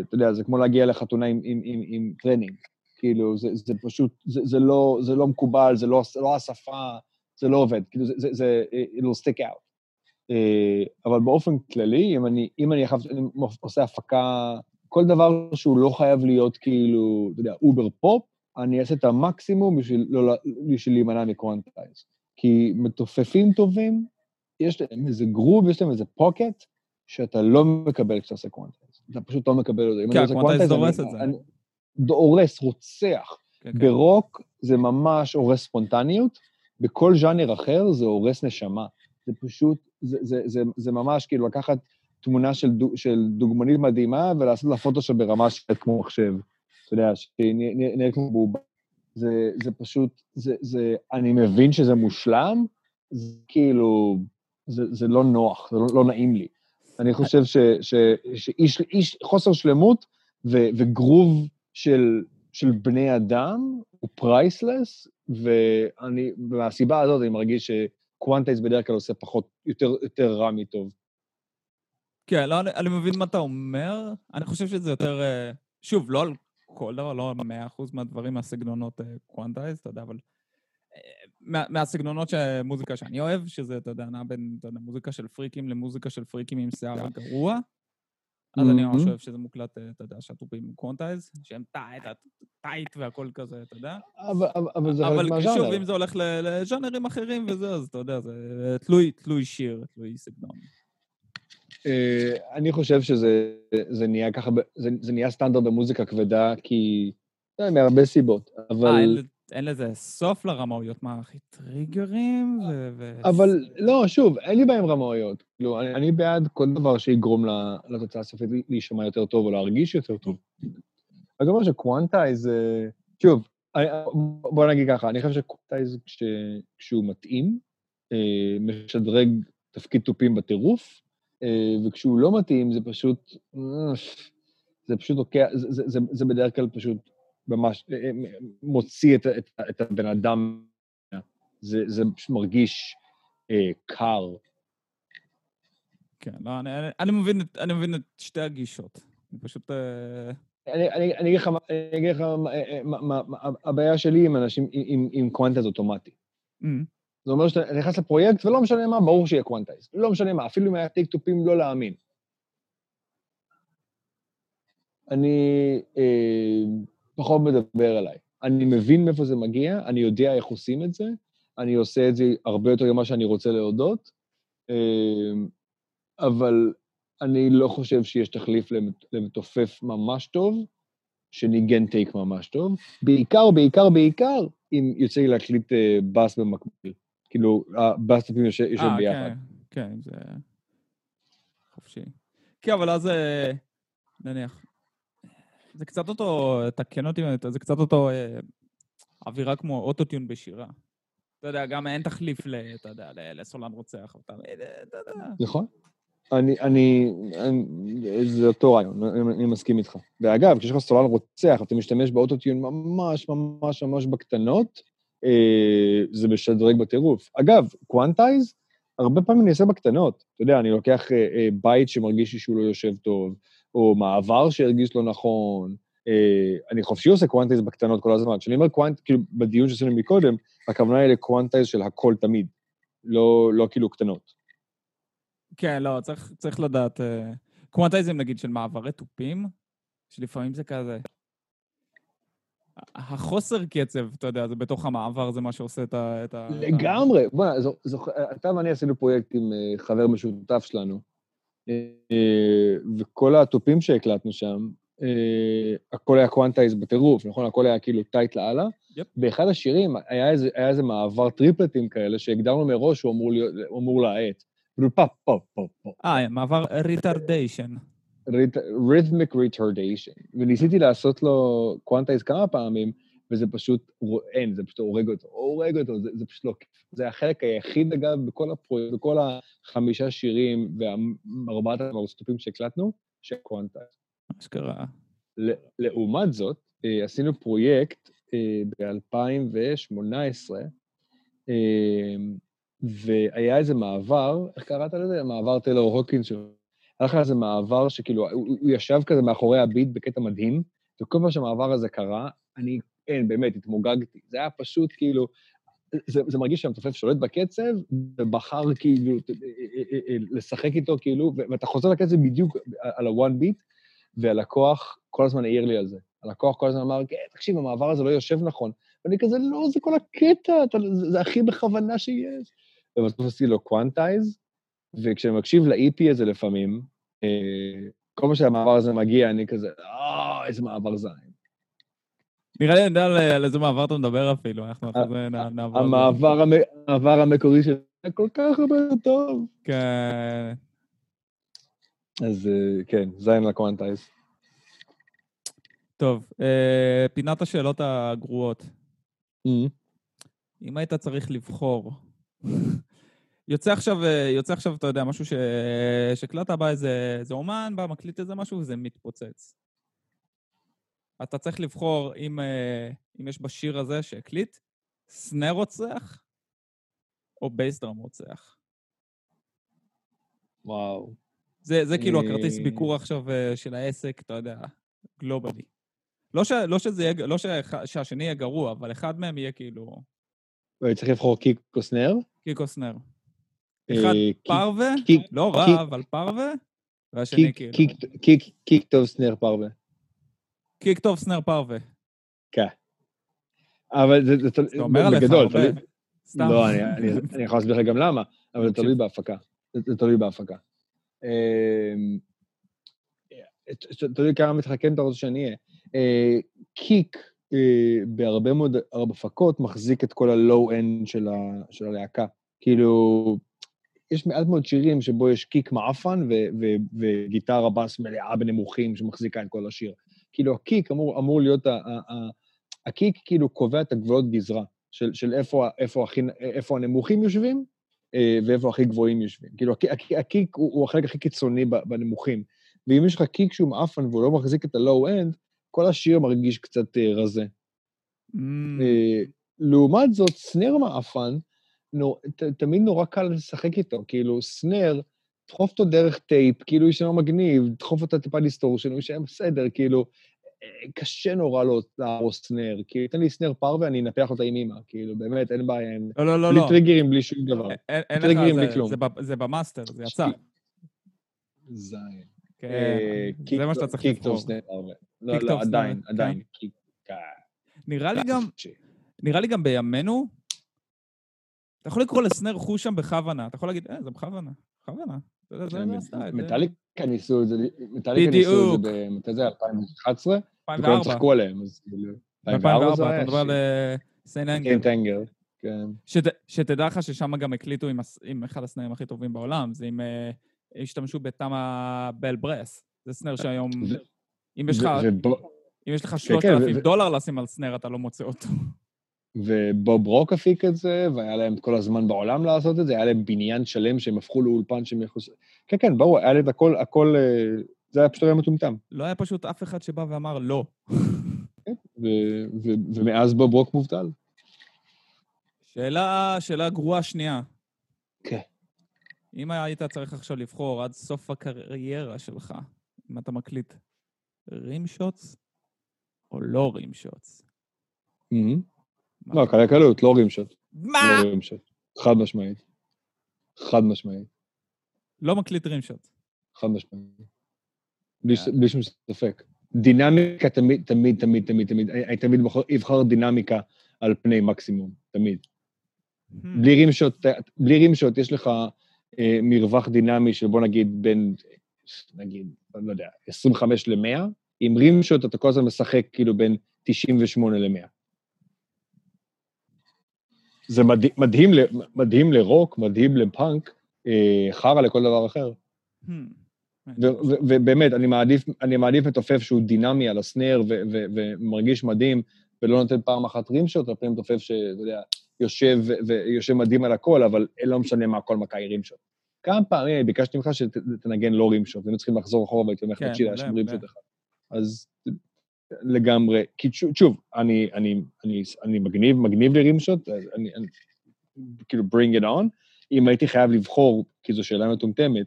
אתה יודע, זה כמו להגיע לחתונה עם, עם, עם, עם טרנינג. כאילו, זה, זה פשוט, זה, זה, לא, זה לא מקובל, זה לא, לא השפה, זה לא עובד. כאילו, זה, זה, זה it'll stick out. אה, אבל באופן כללי, אם אני, אם אני, חייב, אני עושה הפקה, כל דבר שהוא לא חייב להיות כאילו, אתה יודע, over פופ, אני אעשה את המקסימום בשביל, לא, בשביל להימנע מ quantize. כי מתופפים טובים, יש להם איזה גרוב, יש להם איזה pocket, שאתה לא מקבל כשאתה עושה quantize. אתה פשוט לא מקבל את זה. כן, ה quantize דורס את זה. דורס, רוצח. כן, כן. ברוק זה ממש הורס ספונטניות, בכל ז'אנר אחר זה הורס נשמה. זה פשוט, זה, זה, זה, זה ממש כאילו לקחת תמונה של, דוג, של דוגמנית מדהימה ולעשות לה פוטושופ ברמה של כמו מחשב. אתה יודע, שהיא נראית כמו בובה. זה, זה פשוט, זה, זה, אני מבין שזה מושלם, זה כאילו, זה, זה לא נוח, זה לא, לא נעים לי. אני חושב ש, ש, שאיש, איש, חוסר שלמות ו, וגרוב של, של בני אדם הוא priceless, ואני, מהסיבה הזאת אני מרגיש ש quantize בדרך כלל עושה פחות, יותר, יותר רע מטוב. כן, לא, אני, אני מבין מה אתה אומר. אני חושב שזה יותר... אה, שוב, לא על כל דבר, לא מאה אחוז מהדברים מהסגנונות quantize, אתה יודע, אבל מה, מהסגנונות של מוזיקה שאני אוהב, שזה, אתה יודע, נע בין אתה יודע, מוזיקה של פריקים למוזיקה של פריקים עם שיער גרוע. אז אני ממש אוהב שזה מוקלט, אתה יודע, שהתופים עם quantize, שהם tight והכל כזה, אתה יודע. אבל זה חלק מהז'אנר. אבל שוב, אם זה הולך לז'אנרים אחרים וזה, אז אתה יודע, זה תלוי שיר, תלוי סגנון. אה, אני חושב שזה נהיה ככה, זה נהיה סטנדרט במוזיקה כבדה, כי... מהרבה סיבות, אבל... אה, אין לזה סוף לרמאויות, מה, הכי triggerים ו... אבל לא, שוב, אין לי בעיה עם רמאויות. כאילו, אני, אני בעד כל דבר שיגרום לתוצאה הסופית להישמע יותר טוב או להרגיש יותר טוב. אני אומר ש quantize, שוב, בוא נגיד ככה, אני חושב ש quantize, כשהוא מתאים, אה, משדרג תפקיד תופים בטירוף, אה, וכשהוא לא מתאים, זה פשוט, אה, זה פשוט לוקח, זה, זה, זה, זה בדרך כלל פשוט ממש אה, אה, מוציא את, את, את הבן אדם, זה, זה פשוט מרגיש אה, קר. כן, לא, אני, אני, אני, מבין, אני מבין את שתי הגישות. אני פשוט... אה... אני, אגיד לך, אני אגיד לך אה, הבעיה שלי עם אנשים, עם, עם quantize אוטומטי. Mm. זה אומר שאתה נכנס לפרויקט, ולא משנה מה, ברור שיהיה quantize. לא משנה מה, אפילו אם היה טייק תופים, לא להאמין. אני... אה, פחות מדבר אליי. אני מבין מאיפה זה מגיע, אני יודע איך עושים את זה, אני עושה את זה הרבה יותר ממה שאני רוצה להודות, אמ, אבל אני לא חושב שיש תחליף למתופף ממש טוב, שניגן take ממש טוב. בעיקר, בעיקר, בעיקר, אם יוצא לי להקליט אה, בס במקביל. כאילו, הבאסטופים יושבים אה, ביחד. כן, כן, זה חופשי. כן, אבל אז אה, נניח, זה קצת אותו, תקן אותי, זה קצת אותו אה, אווירה כמו אוטוטיון בשירה. אתה יודע, גם אין תחליף, ל, אתה יודע, לסולן רוצח. אתה, אתה יודע. נכון. אני, אני, אני, זה אותו רעיון, אני, אני מסכים איתך. ואגב, כשיש לך סולן רוצח, אתה משתמש באוטוטיון ממש ממש ממש בקטנות, אה, זה משדרג בטירוף. אגב, quantize, הרבה פעמים אני עושה בקטנות. אתה יודע, אני לוקח אה, אה, בית שמרגיש לי שהוא לא יושב טוב, או מעבר שהרגיש לא נכון. אה, אני חופשי עושה quantize בקטנות כל הזמן. כשאני אומר quant, כאילו, בדיון שעשינו מקודם, הכוונה היא ל quantize של הכל תמיד, לא, לא כאילו קטנות. כן, לא, צריך, צריך לדעת. אה, quantize, נגיד, של מעברי תופים, שלפעמים זה כזה... החוסר קצב, אתה יודע, זה בתוך המעבר, זה מה שעושה את ה... את ה... לגמרי. בוא'נה, אתה ואני עשינו פרויקט עם אה, חבר משותף שלנו, אה, וכל התופים שהקלטנו שם, אה, הכל היה quantize בטירוף, נכון? הכל היה כאילו tight לאללה. Yep. באחד השירים היה איזה, היה איזה מעבר tripletים כאלה, שהגדרנו מראש שהוא אמור, להיות, אמור להאט. אה, מעבר retardation. Rhythmic retardation. וניסיתי לעשות לו quantize כמה פעמים, וזה פשוט, אין, זה פשוט הורג אותו, הורג אותו, זה, זה פשוט לא כיף. זה החלק היחיד, אגב, בכל הפרויקט, בכל החמישה שירים וארבעת המרסטופים שהקלטנו, ש quantize. אשכרה. לעומת זאת, אה, עשינו פרויקט אה, ב-2018, אה, והיה איזה מעבר, איך קראת לזה? מעבר טיילור הוקינס, היה לך איזה מעבר שכאילו, הוא, הוא ישב כזה מאחורי הביט בקטע מדהים, וכל פעם שהמעבר הזה קרה, אני, אין, באמת, התמוגגתי. זה היה פשוט כאילו, זה, זה מרגיש שהמתופף שולט בקצב, ובחר כאילו לשחק איתו, כאילו, ואתה חוזר לקצב בדיוק על ה-one beat, והלקוח כל הזמן העיר לי על זה. הלקוח כל הזמן אמר, כן, תקשיב, המעבר הזה לא יושב נכון. ואני כזה, לא, זה כל הקטע, אתה, זה, זה הכי בכוונה שיש. ובסוף עשיתי לו quantize, וכשאני מקשיב ל-EP הזה לפעמים, אה, כל פעם שהמעבר הזה מגיע, אני כזה, אה, איזה מעבר זין. נראה לי אני יודע על איזה מעבר אתה מדבר אפילו, אנחנו אחרי זה נעבור... המעבר המקורי שלו היה כל כך הרבה טוב. כן. אז אה, כן, זין ל quantize. טוב, אה, פינת השאלות הגרועות. Mm-hmm. אם היית צריך לבחור, יוצא עכשיו, אה, יוצא עכשיו, אתה יודע, משהו שהקלטת בא איזה, איזה אומן, בא, מקליט איזה משהו וזה מתפוצץ. אתה צריך לבחור אם, אם יש בשיר הזה שהקליט, סנר רוצח או בייסדרם רוצח. וואו. זה, זה כאילו הכרטיס ביקור עכשיו אה, של העסק, אתה יודע, גלובלי. לא, ש, לא, שזה יהיה, לא ש, שהשני יהיה גרוע, אבל אחד מהם יהיה כאילו... צריך לבחור קיק או סנר? קיק או סנר. אה, אחד פרווה, לא רע, אבל פרווה, והשני כאילו... קיק טוב, סנר, פרווה. קיק טוב, סנר, פרווה. כן. אבל זה זה אומר עליך הרבה. לא, אני יכול להסביר לך גם למה, אבל זה תלוי בהפקה. זה תלוי בהפקה. אמ, תלוי כמה מתחכם אתה רוצה שאני אהיה. אה, kick אה, בהרבה מאוד הפקות מחזיק את כל ה low-end של הלהקה. כאילו, יש מעט מאוד שירים שבו יש kick מעפן וגיטרה בס מלאה בנמוכים שמחזיקה את כל השיר. כאילו, ה kick אמור, אמור להיות, ה, ה, ה, ה kick כאילו קובע את הגבולות גזרה של, של איפה, איפה, הכי, איפה הנמוכים יושבים אה, ואיפה הכי גבוהים יושבים. כאילו, ה kick הוא, הוא החלק הכי קיצוני בנמוכים. ואם יש לך kick שהוא מעפן והוא לא מחזיק את ה low-end, כל השיר מרגיש קצת uh, רזה. Mm. Uh, לעומת זאת, snare מעפן, נור, ת, תמיד נורא קל לשחק איתו. כאילו, snare, דחוף אותו דרך טייפ, כאילו יישאר מגניב, דחוף אותו טיפה distortion, הוא יישאר בסדר, כאילו, קשה נורא להרוס snare, כי תן לי snare פרווה, אני אנפח אותה עם אימא, כאילו, באמת, אין בעיה. לא, לא, לא, בלי לא. triggerים, בלי שום דבר. אין triggerים, בלי כלום. זה במאסטר, זה יצא. זין. כן, אה, זה מה שאתה צריך לבחור. לא, לא, עדיין, עדיין. כן. נראה לי גם, נראה לי גם בימינו, אתה יכול לקרוא לסנר חושם בכוונה, אתה יכול להגיד, אה, זה בכוונה, בכוונה. מטאליקה ניסו את זה, מטאליקה ניסו את זה, מתי זה, 2011? 2004. וכולם צחקו עליהם, אז כאילו... 2004, אתה מדבר על St. Anger. St. Anger, כן. שתדע לך ששם גם הקליטו עם אחד ה snareים הכי טובים בעולם, זה הם השתמשו ב Tama Bell Brass. זה snare שהיום... אם יש לך 3,000 דולר לשים על snare, אתה לא מוצא אותו. ובוב רוק הפיק את זה, והיה להם כל הזמן בעולם לעשות את זה, היה להם בניין שלם שהם הפכו לאולפן שהם יכולים... כן, כן, ברור, היה להם הכל, הכל, אה, זה היה פשוט היה מטומטם. לא היה פשוט אף אחד שבא ואמר לא. כן, ומאז בוב רוק מובטל. שאלה, שאלה גרועה שנייה. כן. אם היית צריך עכשיו לבחור עד סוף הקריירה שלך, אם אתה מקליט רים שוטס או לא רים שוטס? Mm-hmm. לא, קלה קלות, לא רימשוט. מה? לא רימשוט. חד משמעית. חד משמעית. לא מקליט רימשוט. חד משמעית. בלי ש- בלי שום ספק. דינמיקה תמיד, תמיד, תמיד, תמיד, תמיד, אני אני תמיד בוחר- אבחר דינמיקה על פני מקסימום, תמיד. Hmm. בלי רימשוט, בלי רימשוט יש לך אה, מרווח דינמי של בוא נגיד בין, נגיד, לא יודע, 25 ל-100, עם רימשוט אתה כל הזמן משחק כאילו בין 98 ל-100. זה מדהים, מדהים, מדהים לרוק, מדהים לפאנק, אה, חרא לכל דבר אחר. Hmm. ובאמת, אני מעדיף, אני מעדיף מתופף שהוא דינמי על הסנר ו- ו- ומרגיש מדהים, ולא נותן פעם אחת רימשוט, על פני מתופף שאתה יודע, יושב, ויושב מדהים על הכל, אבל לא משנה מה, כל מכה היא רימשוט. כמה פעמים ביקשתי ממך שתנגן לא רימשוט, היינו צריכים לחזור אחורה והייתי אומר לך, כן, תקשיב, היה שם רימשוט. אחד. אז לגמרי, כי שוב, שוב אני, אני, אני, אני מגניב, מגניב לרימשוט, אני, אני, כאילו, bring it on. אם הייתי חייב לבחור, כי זו שאלה מטומטמת,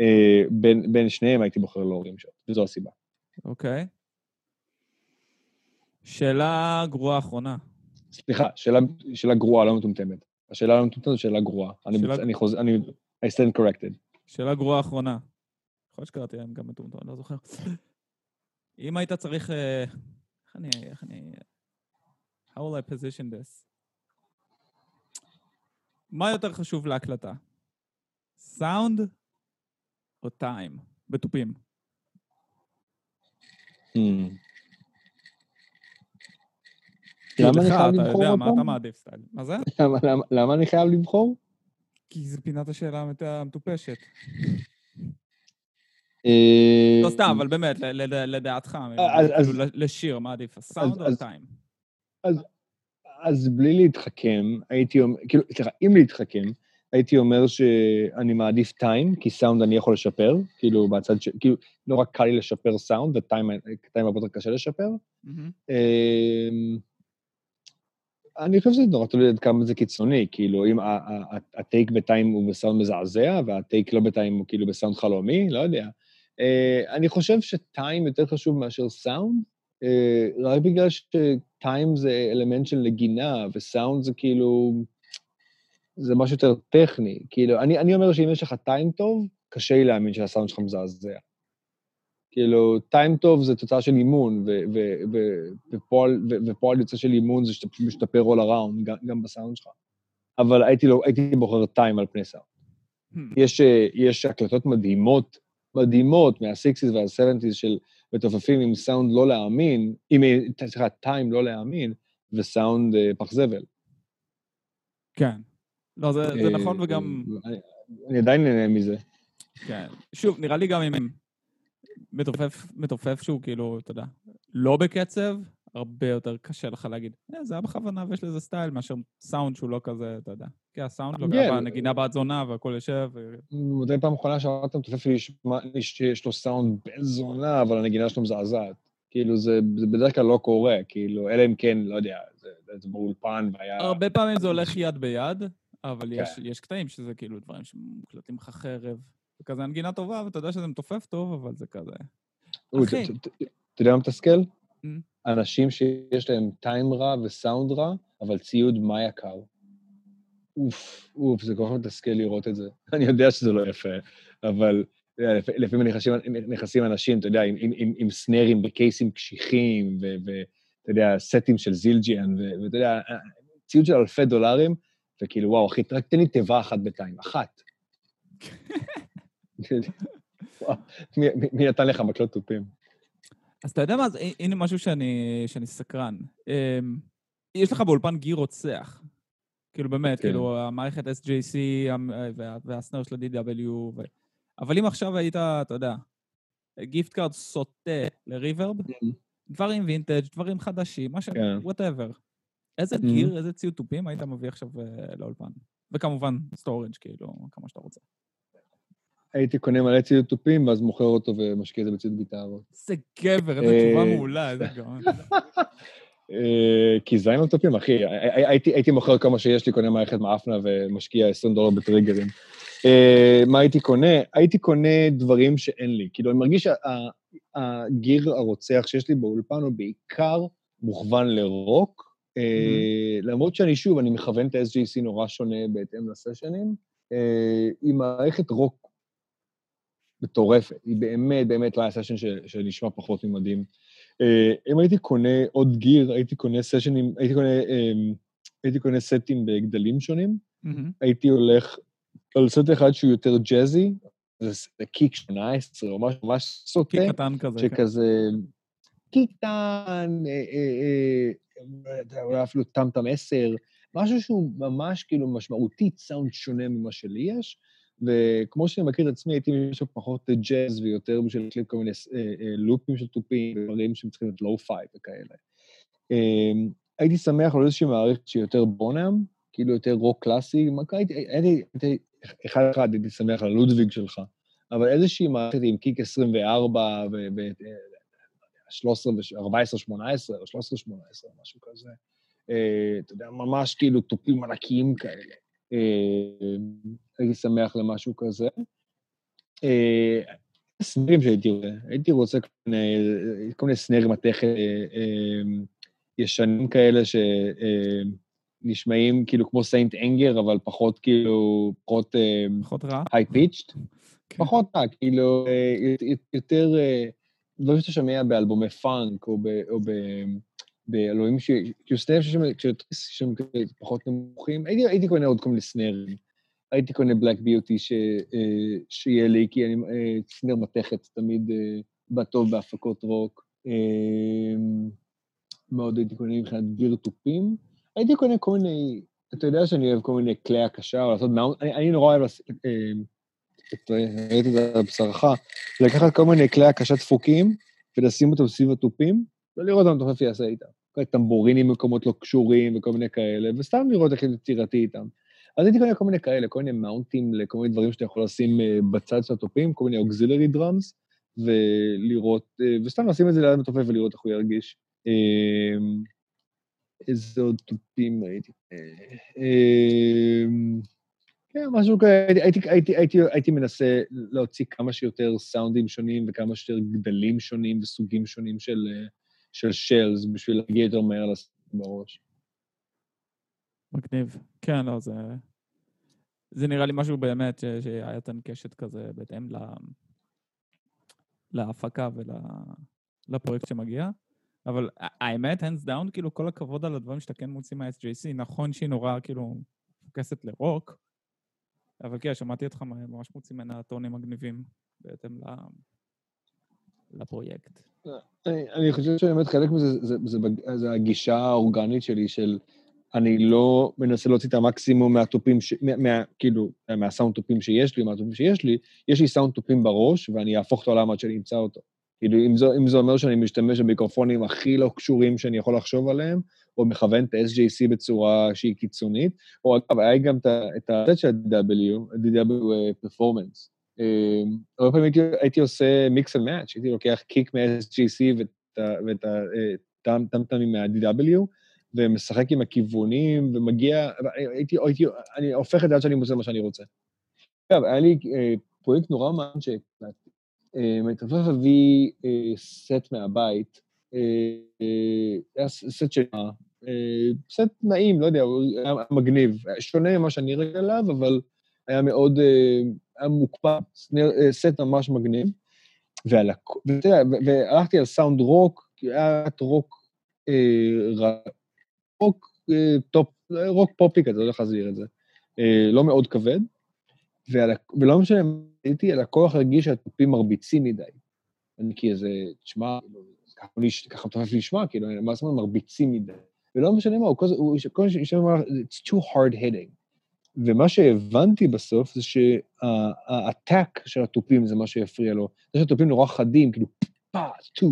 אה, בין, בין שניהם הייתי בוחר לא רימשוט, וזו הסיבה. אוקיי. שאלה גרועה אחרונה. סליחה, שאלה, שאלה גרועה, לא מטומטמת. השאלה לא מטומטמת, זו שאלה גרועה. אני, שאלה- אני חוזר, אני... I stand corrected. שאלה גרועה אחרונה. יכול להיות שקראתי להם גם מטומטם, אני לא זוכר. אם היית צריך... אה, איך אני... איך אני... How will I position this? מה יותר חשוב להקלטה? סאונד או טיים? בתופים. Hmm. למה אני חייב אתה לבחור יודע עוד מה אתה פעם? מעדיף סטייל. מה זה? למה, אני חייב לבחור? כי זה פינת השאלה המטופשת. אה, לא סתם, אבל באמת, לדעתך, אז- כאילו, לשיר, מה עדיף, הסאונד או הטיים? אז בלי להתחכם, הייתי אומר, כאילו, סליחה, אם להתחכם, הייתי אומר שאני מעדיף טיים, כי סאונד אני יכול לשפר, כאילו, מהצד ש... כאילו, נורא קל לי לשפר סאונד, וטיים טיים הרבה יותר קשה לשפר. אמ, אני חושב שזה נורא תלוי עד כמה זה קיצוני, כאילו, אם הטייק בטיים הוא בסאונד מזעזע, והטייק לא בטיים הוא כאילו בסאונד חלומי, לא יודע. אה, אני חושב שטיים יותר חשוב מאשר סאונד, אה, רק בגלל שטיים זה אלמנט של נגינה, וסאונד זה כאילו... זה משהו יותר טכני. כאילו, אני, אני אומר שאם יש לך טיים טוב, קשה לי להאמין שהסאונד שלך מזעזע. כאילו, טיים טוב זה תוצאה של אימון, ו- ו- ו- ופועל, ו- ופועל יוצא של אימון זה שאתה פשוט משתפר all around, גם, גם בסאונד שלך. אבל הייתי, לא, הייתי בוחר טיים על פני סאונד. Hmm. יש, אה, יש הקלטות מדהימות, מדהימות מה-60's וה-70's של מתופפים עם סאונד לא להאמין, עם, סליחה, טיים לא להאמין, וסאונד אה, פח זבל. כן. לא, זה זה אה, נכון וגם... אני, אני עדיין נהנה מזה. כן. שוב, נראה לי גם אם מתופף, מתופף שהוא כאילו, אתה יודע, לא בקצב, הרבה יותר קשה לך להגיד, "אה, זה היה בכוונה ויש לזה סטייל, מאשר סאונד שהוא לא כזה, אתה יודע. כי הסאונד לא כן. ככה, הנגינה בת זונה והכל יושב. מתי פעם אחרונה שאמרת מתופף לי שיש לו סאונד בן זונה, אבל הנגינה שלו מזעזעת. כאילו, זה, זה בדרך כלל לא קורה, כאילו, אלא אם כן, לא יודע, זה, זה באולפן והיה... הרבה פעמים זה הולך יד ביד, אבל יש, כן. יש קטעים שזה כאילו דברים שמוקלטים לך חרב. זה כזה הנגינה טובה, ואתה יודע שזה מתופף טוב, אבל זה כזה... אחי. אתה יודע מה מתסכל? אנשים שיש להם time רע וסאונד רע, אבל ציוד מה יקר. אוף, אוף, זה כל כך מתסכל לראות את זה. אני יודע שזה לא יפה, אבל לפ- לפעמים נכנסים, נכנסים אנשים, אתה יודע, עם, עם, עם, עם snareים ב caseים קשיחים, ואתה יודע, סטים של Zildjian, ואתה יודע, ציוד של אלפי דולרים, וכאילו, וואו, אחי, רק תן לי תיבה אחת ב time, אחת. מי נתן לך מקלות תופים? אז אתה יודע מה, אז הנה- משהו שאני, שאני סקרן. אמ, יש לך באולפן gear רוצח. כאילו באמת, כן. כאילו המערכת SJC וה- והסנר של ה-DW, ו... אבל אם עכשיו היית, אתה יודע, gift card סוטה ל Reverb, דברים וינטג', דברים חדשים, מה ש... כן. Whatever. איזה Mhm. gear, איזה ציוד תופים היית מביא עכשיו אה, לאולפן? וכמובן, storage, כאילו, כמה שאתה רוצה. הייתי קונה מלא ציוד תופים, ואז מוכר אותו ומשקיע את זה בציוד גיטרות. איזה גבר, איזה אה, תשובה מעולה, איזה גאון. אה, כי זין על תופים, אחי. הי- הייתי מוכר כמה שיש לי, קונה מערכת מאפנה ומשקיע 20 דולר בטריגרים. אה, מה הייתי קונה? הייתי קונה דברים שאין לי. כאילו, אני מרגיש שה gear הרוצח שיש לי באולפן הוא בעיקר מוכוון לרוק. אה, למרות שאני, שוב, אני מכוון את ה-SJC נורא שונה בהתאם לסשנים. אה, היא מערכת רוק מטורפת. היא באמת, באמת לא היה סשן שנשמע פחות ממדהים. אה, אם הייתי קונה עוד גיר, הייתי קונה סשנים, הייתי קונה, אמ, הייתי קונה סטים בגדלים שונים, מהמם. הייתי הולך על סט אחד שהוא יותר ג'אזי, זה קיק 18, או משהו ממש סוטה. קיק קטן כזה. כן. שכזה... קיק קטן, אה, אה, לא אולי אפילו טמטם 10, משהו שהוא ממש כאילו משמעותית סאונד שונה ממה שלי יש, וכמו שאני מכיר את עצמי, הייתי משהו פחות ג'אז ויותר בשביל להקליט כל מיני אה, אה, לופים של תופים, דברים שהם צריכים להיות lo-fi וכאלה. אה, הייתי שמח על איזושהי מערכת שהיא יותר בונהאם, כאילו יותר רוק קלאסי, הייתי, אחד אחד הייתי שמח על הלודוויג שלך, אבל איזושהי מערכת עם kick 24 ו... ו- 13, ו- 14, 18, או 13, 18, משהו כזה. אה, אתה יודע, ממש כאילו תופים ענקיים כאלה. הייתי שמח למשהו כזה. אה, סנרים שהייתי רוצה, הייתי רוצה כל מיני, סנרים מתכת אה, אה, ישנים כאלה שנשמעים כאילו כמו סיינט אנגר, אבל פחות כאילו, פחות פחות רע. היי פיצ'ט. כן. פחות רע, כאילו, יותר דברים שאתה שומע באלבומי פאנק, או ב- באלוהים ש... כאילו סנר ששומע, כשיותר שהם כאלה פחות נמוכים, הייתי קונה עוד כל מיני סנרים. הייתי קונה Black Beauty ש, אה, שיהיה לי, כי אני, אה, סנר מתכת תמיד אה, בא טוב בהפקות רוק. אה, מאוד הייתי קונה מבחינת תופים. הייתי קונה כל מיני, אתה יודע שאני אוהב כל מיני כלי הקשה, או לעשות mount, אני, אני נורא אוהב לעשות, אה, את- ראיתי את זה על בשרך, לקחת כל מיני כלי הקשה דפוקים ולשים אותם סביב התופים, ולראות מה המתופף יעשה איתם. טמבורינים במקומות לא קשורים וכל מיני כאלה, וסתם לראות איך יצירתי איתם. אז הייתי קונה כל מיני כאלה, כל מיני מאונטים לכל מיני דברים שאתה יכול לשים אה, בצד של התופים, כל מיני אוקזילרי דראמס, ולראות, אה, וסתם לשים את זה ליד המתופף ולראות איך הוא ירגיש. אה, איזה עוד תופים הייתי... אה, אה, כן, משהו כזה, הייתי, הייתי, הייתי, הייתי, מנסה להוציא כמה שיותר סאונדים שונים וכמה שיותר גדלים שונים וסוגים שונים של, של שלס בשביל להגיע יותר מהר בראש. מגניב. כן, לא, זה... זה נראה לי משהו באמת ש- שהיה נותן קשת כזה בהתאם ל... להפקה ולפרויקט שמגיע. אבל האמת, hands down, כאילו, כל הכבוד על הדברים שאתה כן מוציא מה-SJC. נכון שהיא נורא, כאילו, מפוקסת לרוק, אבל כן, שמעתי אותך ממש מוציא ממנה טונים מגניבים בהתאם ל... לפרויקט. אני, אני חושב שבאמת חלק מזה זה, זה, זה, זה הגישה האורגנית שלי של אני לא מנסה להוציא את המקסימום מהתופים, ש, מה, מה, כאילו, מהסאונד תופים שיש לי, מהתופים שיש לי, יש לי סאונד תופים בראש ואני אהפוך את העולם עד שאני אמצא אותו. כאילו, אם זה, אם זה אומר שאני משתמש במיקרופונים הכי לא קשורים שאני יכול לחשוב עליהם, או מכוון את ה-SJC בצורה שהיא קיצונית, או אגב, היה גם את ה- של ה-DW, ה-DW Performance. אה, הרבה פעמים הייתי, עושה mix and match, הייתי לוקח kick מה-SJC ואת ה- ואת הטאם-טאמים מה-DW, ומשחק עם הכיוונים, ומגיע, הייתי, הייתי, אני הופך את זה עד שאני מוצא מה שאני רוצה. אגב, היה לי אה, פרויקט נורא מעניין שהקלטתי. אה, מתופף הביא אה, סט מהבית, אה, אה, היה סט של... אה, סט נעים, לא יודע, היה מגניב. היה שונה ממה שאני רגיל אליו, אבל היה מאוד, אה, היה מוקפא, אה, סט ממש מגניב. הכ... ואתה והלכתי על סאונד רוק, כי היה רוק, אה, ר- רוק אה, טופ, אה, רוק פופי כזה, לא יודע איך להסביר את זה. אה, לא מאוד כבד, ועל, ולא משנה, הייתי, הלקוח הרגיש שהתופים מרביצים מדי. אני כאיזה, תשמע, כאילו, ככה מתופף לשמוע, כאילו, מה זאת אומרת מרביצים מדי? ולא משנה מה, הוא כל הזמן, הוא אמר, it's too hard hitting. ומה שהבנתי בסוף זה שהטאק של התופים זה מה שהפריע לו. זה שהתופים נורא חדים, כאילו, פה, טו.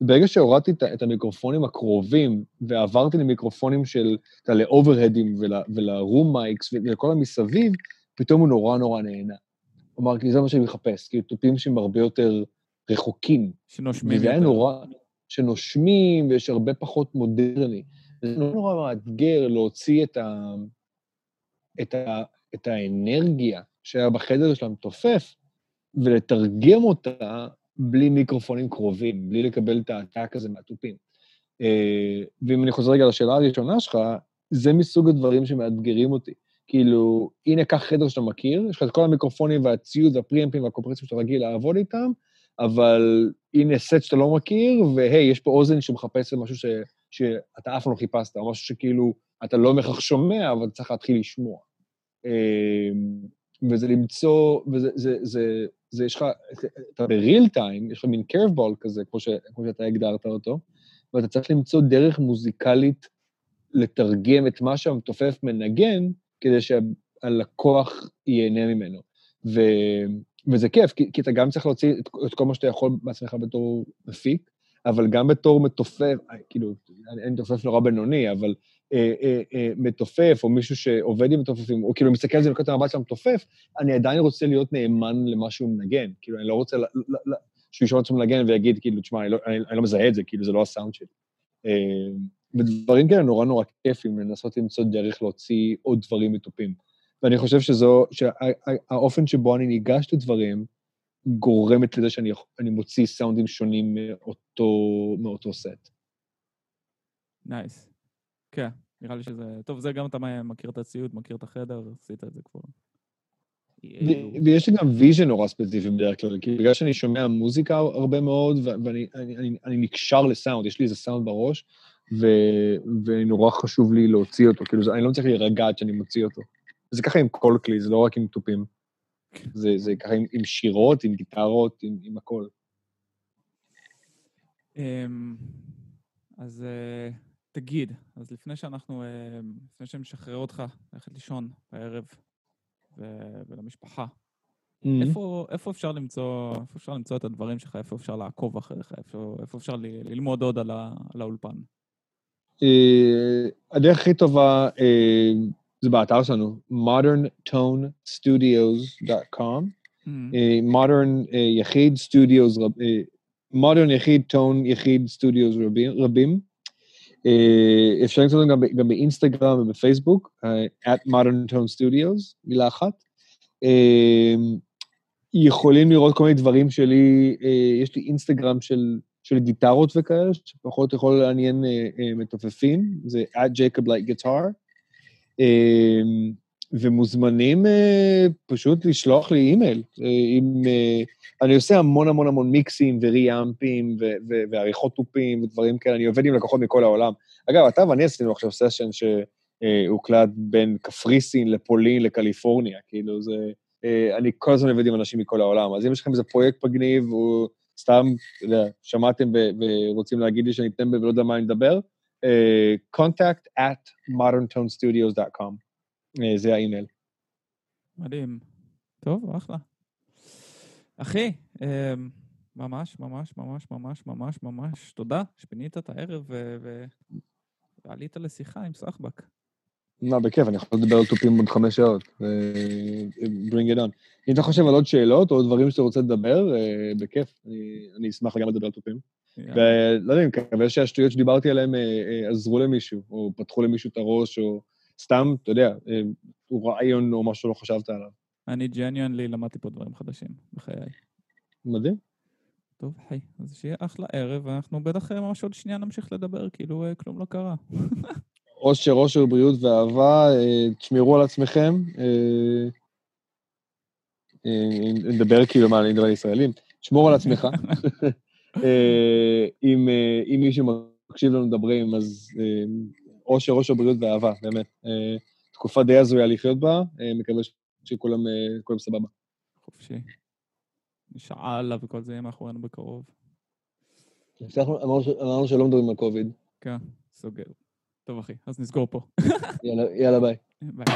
ברגע שהורדתי את המיקרופונים הקרובים ועברתי למיקרופונים של, אתה יודע, לאוברהדים ול- ול room mics ולכל המסביב, פתאום הוא נורא נורא נהנה. אמר, כי זה מה שאני מחפש, כאילו תופים שהם הרבה יותר רחוקים. שנושמים וזה היה יותר. נורא, שנושמים, ויש הרבה פחות מודרני. זה נורא נורא מאתגר להוציא את, ה, את, ה, את האנרגיה שהיה בחדר של המתופף, ולתרגם אותה בלי מיקרופונים קרובים, בלי לקבל את הטאק הזה מהתופים. אה, ואם אני חוזר רגע לשאלה הראשונה שלך, זה מסוג הדברים שמאתגרים אותי. כאילו, הנה, קח חדר שאתה מכיר, יש לך את כל המיקרופונים והציוד והפריאמפים והקומפרסים שאתה רגיל לעבוד איתם, אבל הנה סט שאתה לא מכיר, והי, יש פה אוזן שמחפשת משהו ש, שאתה אף פעם לא חיפשת, או משהו שכאילו אתה לא בהכרח שומע, אבל צריך להתחיל לשמוע. אמ, וזה למצוא, וזה, זה, זה, זה, יש לך, אתה בריל טיים, יש לך מין קרבבול כזה, כמו, ש, כמו שאתה הגדרת אותו, ואתה צריך למצוא דרך מוזיקלית לתרגם את מה שהמתופף מנגן, כדי שהלקוח ייהנה ממנו. ו, וזה כיף, כי, כי אתה גם צריך להוציא את, את כל מה שאתה יכול בעצמך בתור מפיק, אבל גם בתור מתופף, כאילו, אני מתופף נורא בינוני, אבל אה, אה, אה, מתופף, או מישהו שעובד עם מתופפים, או כאילו מסתכל על זה מנקודת המבט של המתופף, אני עדיין רוצה להיות נאמן למה שהוא מנגן. כאילו, אני לא רוצה ל, שהוא ישמע עצמו מנגן ויגיד, כאילו, תשמע, אני, לא, אני, אני לא מזהה את זה, כאילו, זה לא הסאונד שלי. ודברים כאלה נורא נורא כיפים, לנסות למצוא דרך להוציא עוד דברים מתופים. ואני חושב שזו, שהאופן שבו אני ניגש לדברים, גורמת לזה שאני מוציא סאונדים שונים מאותו, מאותו סט. Nice. Nice. כן, נראה לי שזה... טוב, זה גם אתה מכיר את הציוד, מכיר את החדר, עשית את זה כבר. ויש לי גם vision נורא ספציפי בדרך כלל, כי בגלל שאני שומע מוזיקה הרבה מאוד, ואני אני, אני, אני נקשר לסאונד, יש לי איזה סאונד בראש, ו, ונורא חשוב לי להוציא אותו, כאילו, אני לא צריך להירגע עד שאני מוציא אותו. זה ככה עם כל כלי, זה לא רק עם תופים. זה, זה ככה עם, עם שירות, עם גיטרות, עם, עם הכל. אמ, אז uh, תגיד, אז לפני שאנחנו, uh, לפני שנשחרר אותך ללכת לישון בערב ו- ולמשפחה, mm-hmm. איפה, איפה אפשר למצוא, איפה אפשר למצוא את הדברים שלך, איפה אפשר לעקוב אחריך, איפה, איפה אפשר ל- ללמוד עוד על, ה- על האולפן? Uh, הדרך הכי טובה, uh, זה באתר שלנו, moderntonestudios.com. Mm-hmm. Modern uh, יחיד uh, modern יחיד טון יחיד סטודיוס רבים. Uh, אפשר למצוא אותם גם, גם באינסטגרם ובפייסבוק, uh, at modern tone studios, מילה אחת. Uh, יכולים לראות כל מיני דברים שלי, יש לי אינסטגרם של, של גיטרות וכאלה, שפחות יכול לעניין מתופפים, זה at Jacob Light Guitar. ומוזמנים אה, פשוט לשלוח לי אימייל. עם, אה, אה, אני עושה המון המון המון מיקסים וריאמפים ועריכות תופים ודברים כאלה, אני עובד עם לקוחות מכל העולם. אגב, אתה ואני עשינו עכשיו סשן שהוקלט בין קפריסין לפולין לקליפורניה, כאילו זה... אני כל הזמן עובד עם אנשים מכל העולם, אז אם יש לכם איזה פרויקט מגניב, או סתם, יודע, שמעתם ורוצים להגיד לי שאני אתן ולא יודע מה אני מדבר, uh, contact at moderntonestudios.com. Uh, זה האימייל. מדהים. טוב, אחלה. אחי, um, ממש, ממש, ממש, ממש, ממש, ממש תודה שפינית את הערב ועלית לשיחה עם סחבק. מה, בכיף, אני יכול לדבר על תופים עוד חמש שעות. bring it on. אם אתה חושב על עוד שאלות או דברים שאתה רוצה לדבר, בכיף, אני אשמח גם לדבר על תופים. ולא יודע, אני מקווה שהשטויות שדיברתי עליהן אה, אה, עזרו למישהו, או פתחו למישהו את הראש, או סתם, אתה יודע, אה, הוא רעיון או משהו שלא חשבת עליו. אני ג'ניונלי למדתי פה דברים חדשים בחיי. מדהים. טוב, היי, אז שיהיה אחלה ערב, ואנחנו בטח ממש עוד שנייה נמשיך לדבר, כאילו כלום לא קרה. אושר, אושר, בריאות ואהבה, תשמרו על עצמכם. נדבר כאילו, מה, אני מדבר על ישראלים? שמור על עצמך. אה, אם, אה, אם מישהו מקשיב לנו מדברים, אז אושר, אה, אושר, בריאות ואהבה, באמת. תקופה די הזויה לחיות בה, מקווה שכולם סבבה. חופשי. שאלה וכל זה יהיה מאחורינו בקרוב. אמרנו שלא מדברים על קוביד. כן, סוגר. טוב, אחי, אז נסגור פה. יאללה, ביי. ביי.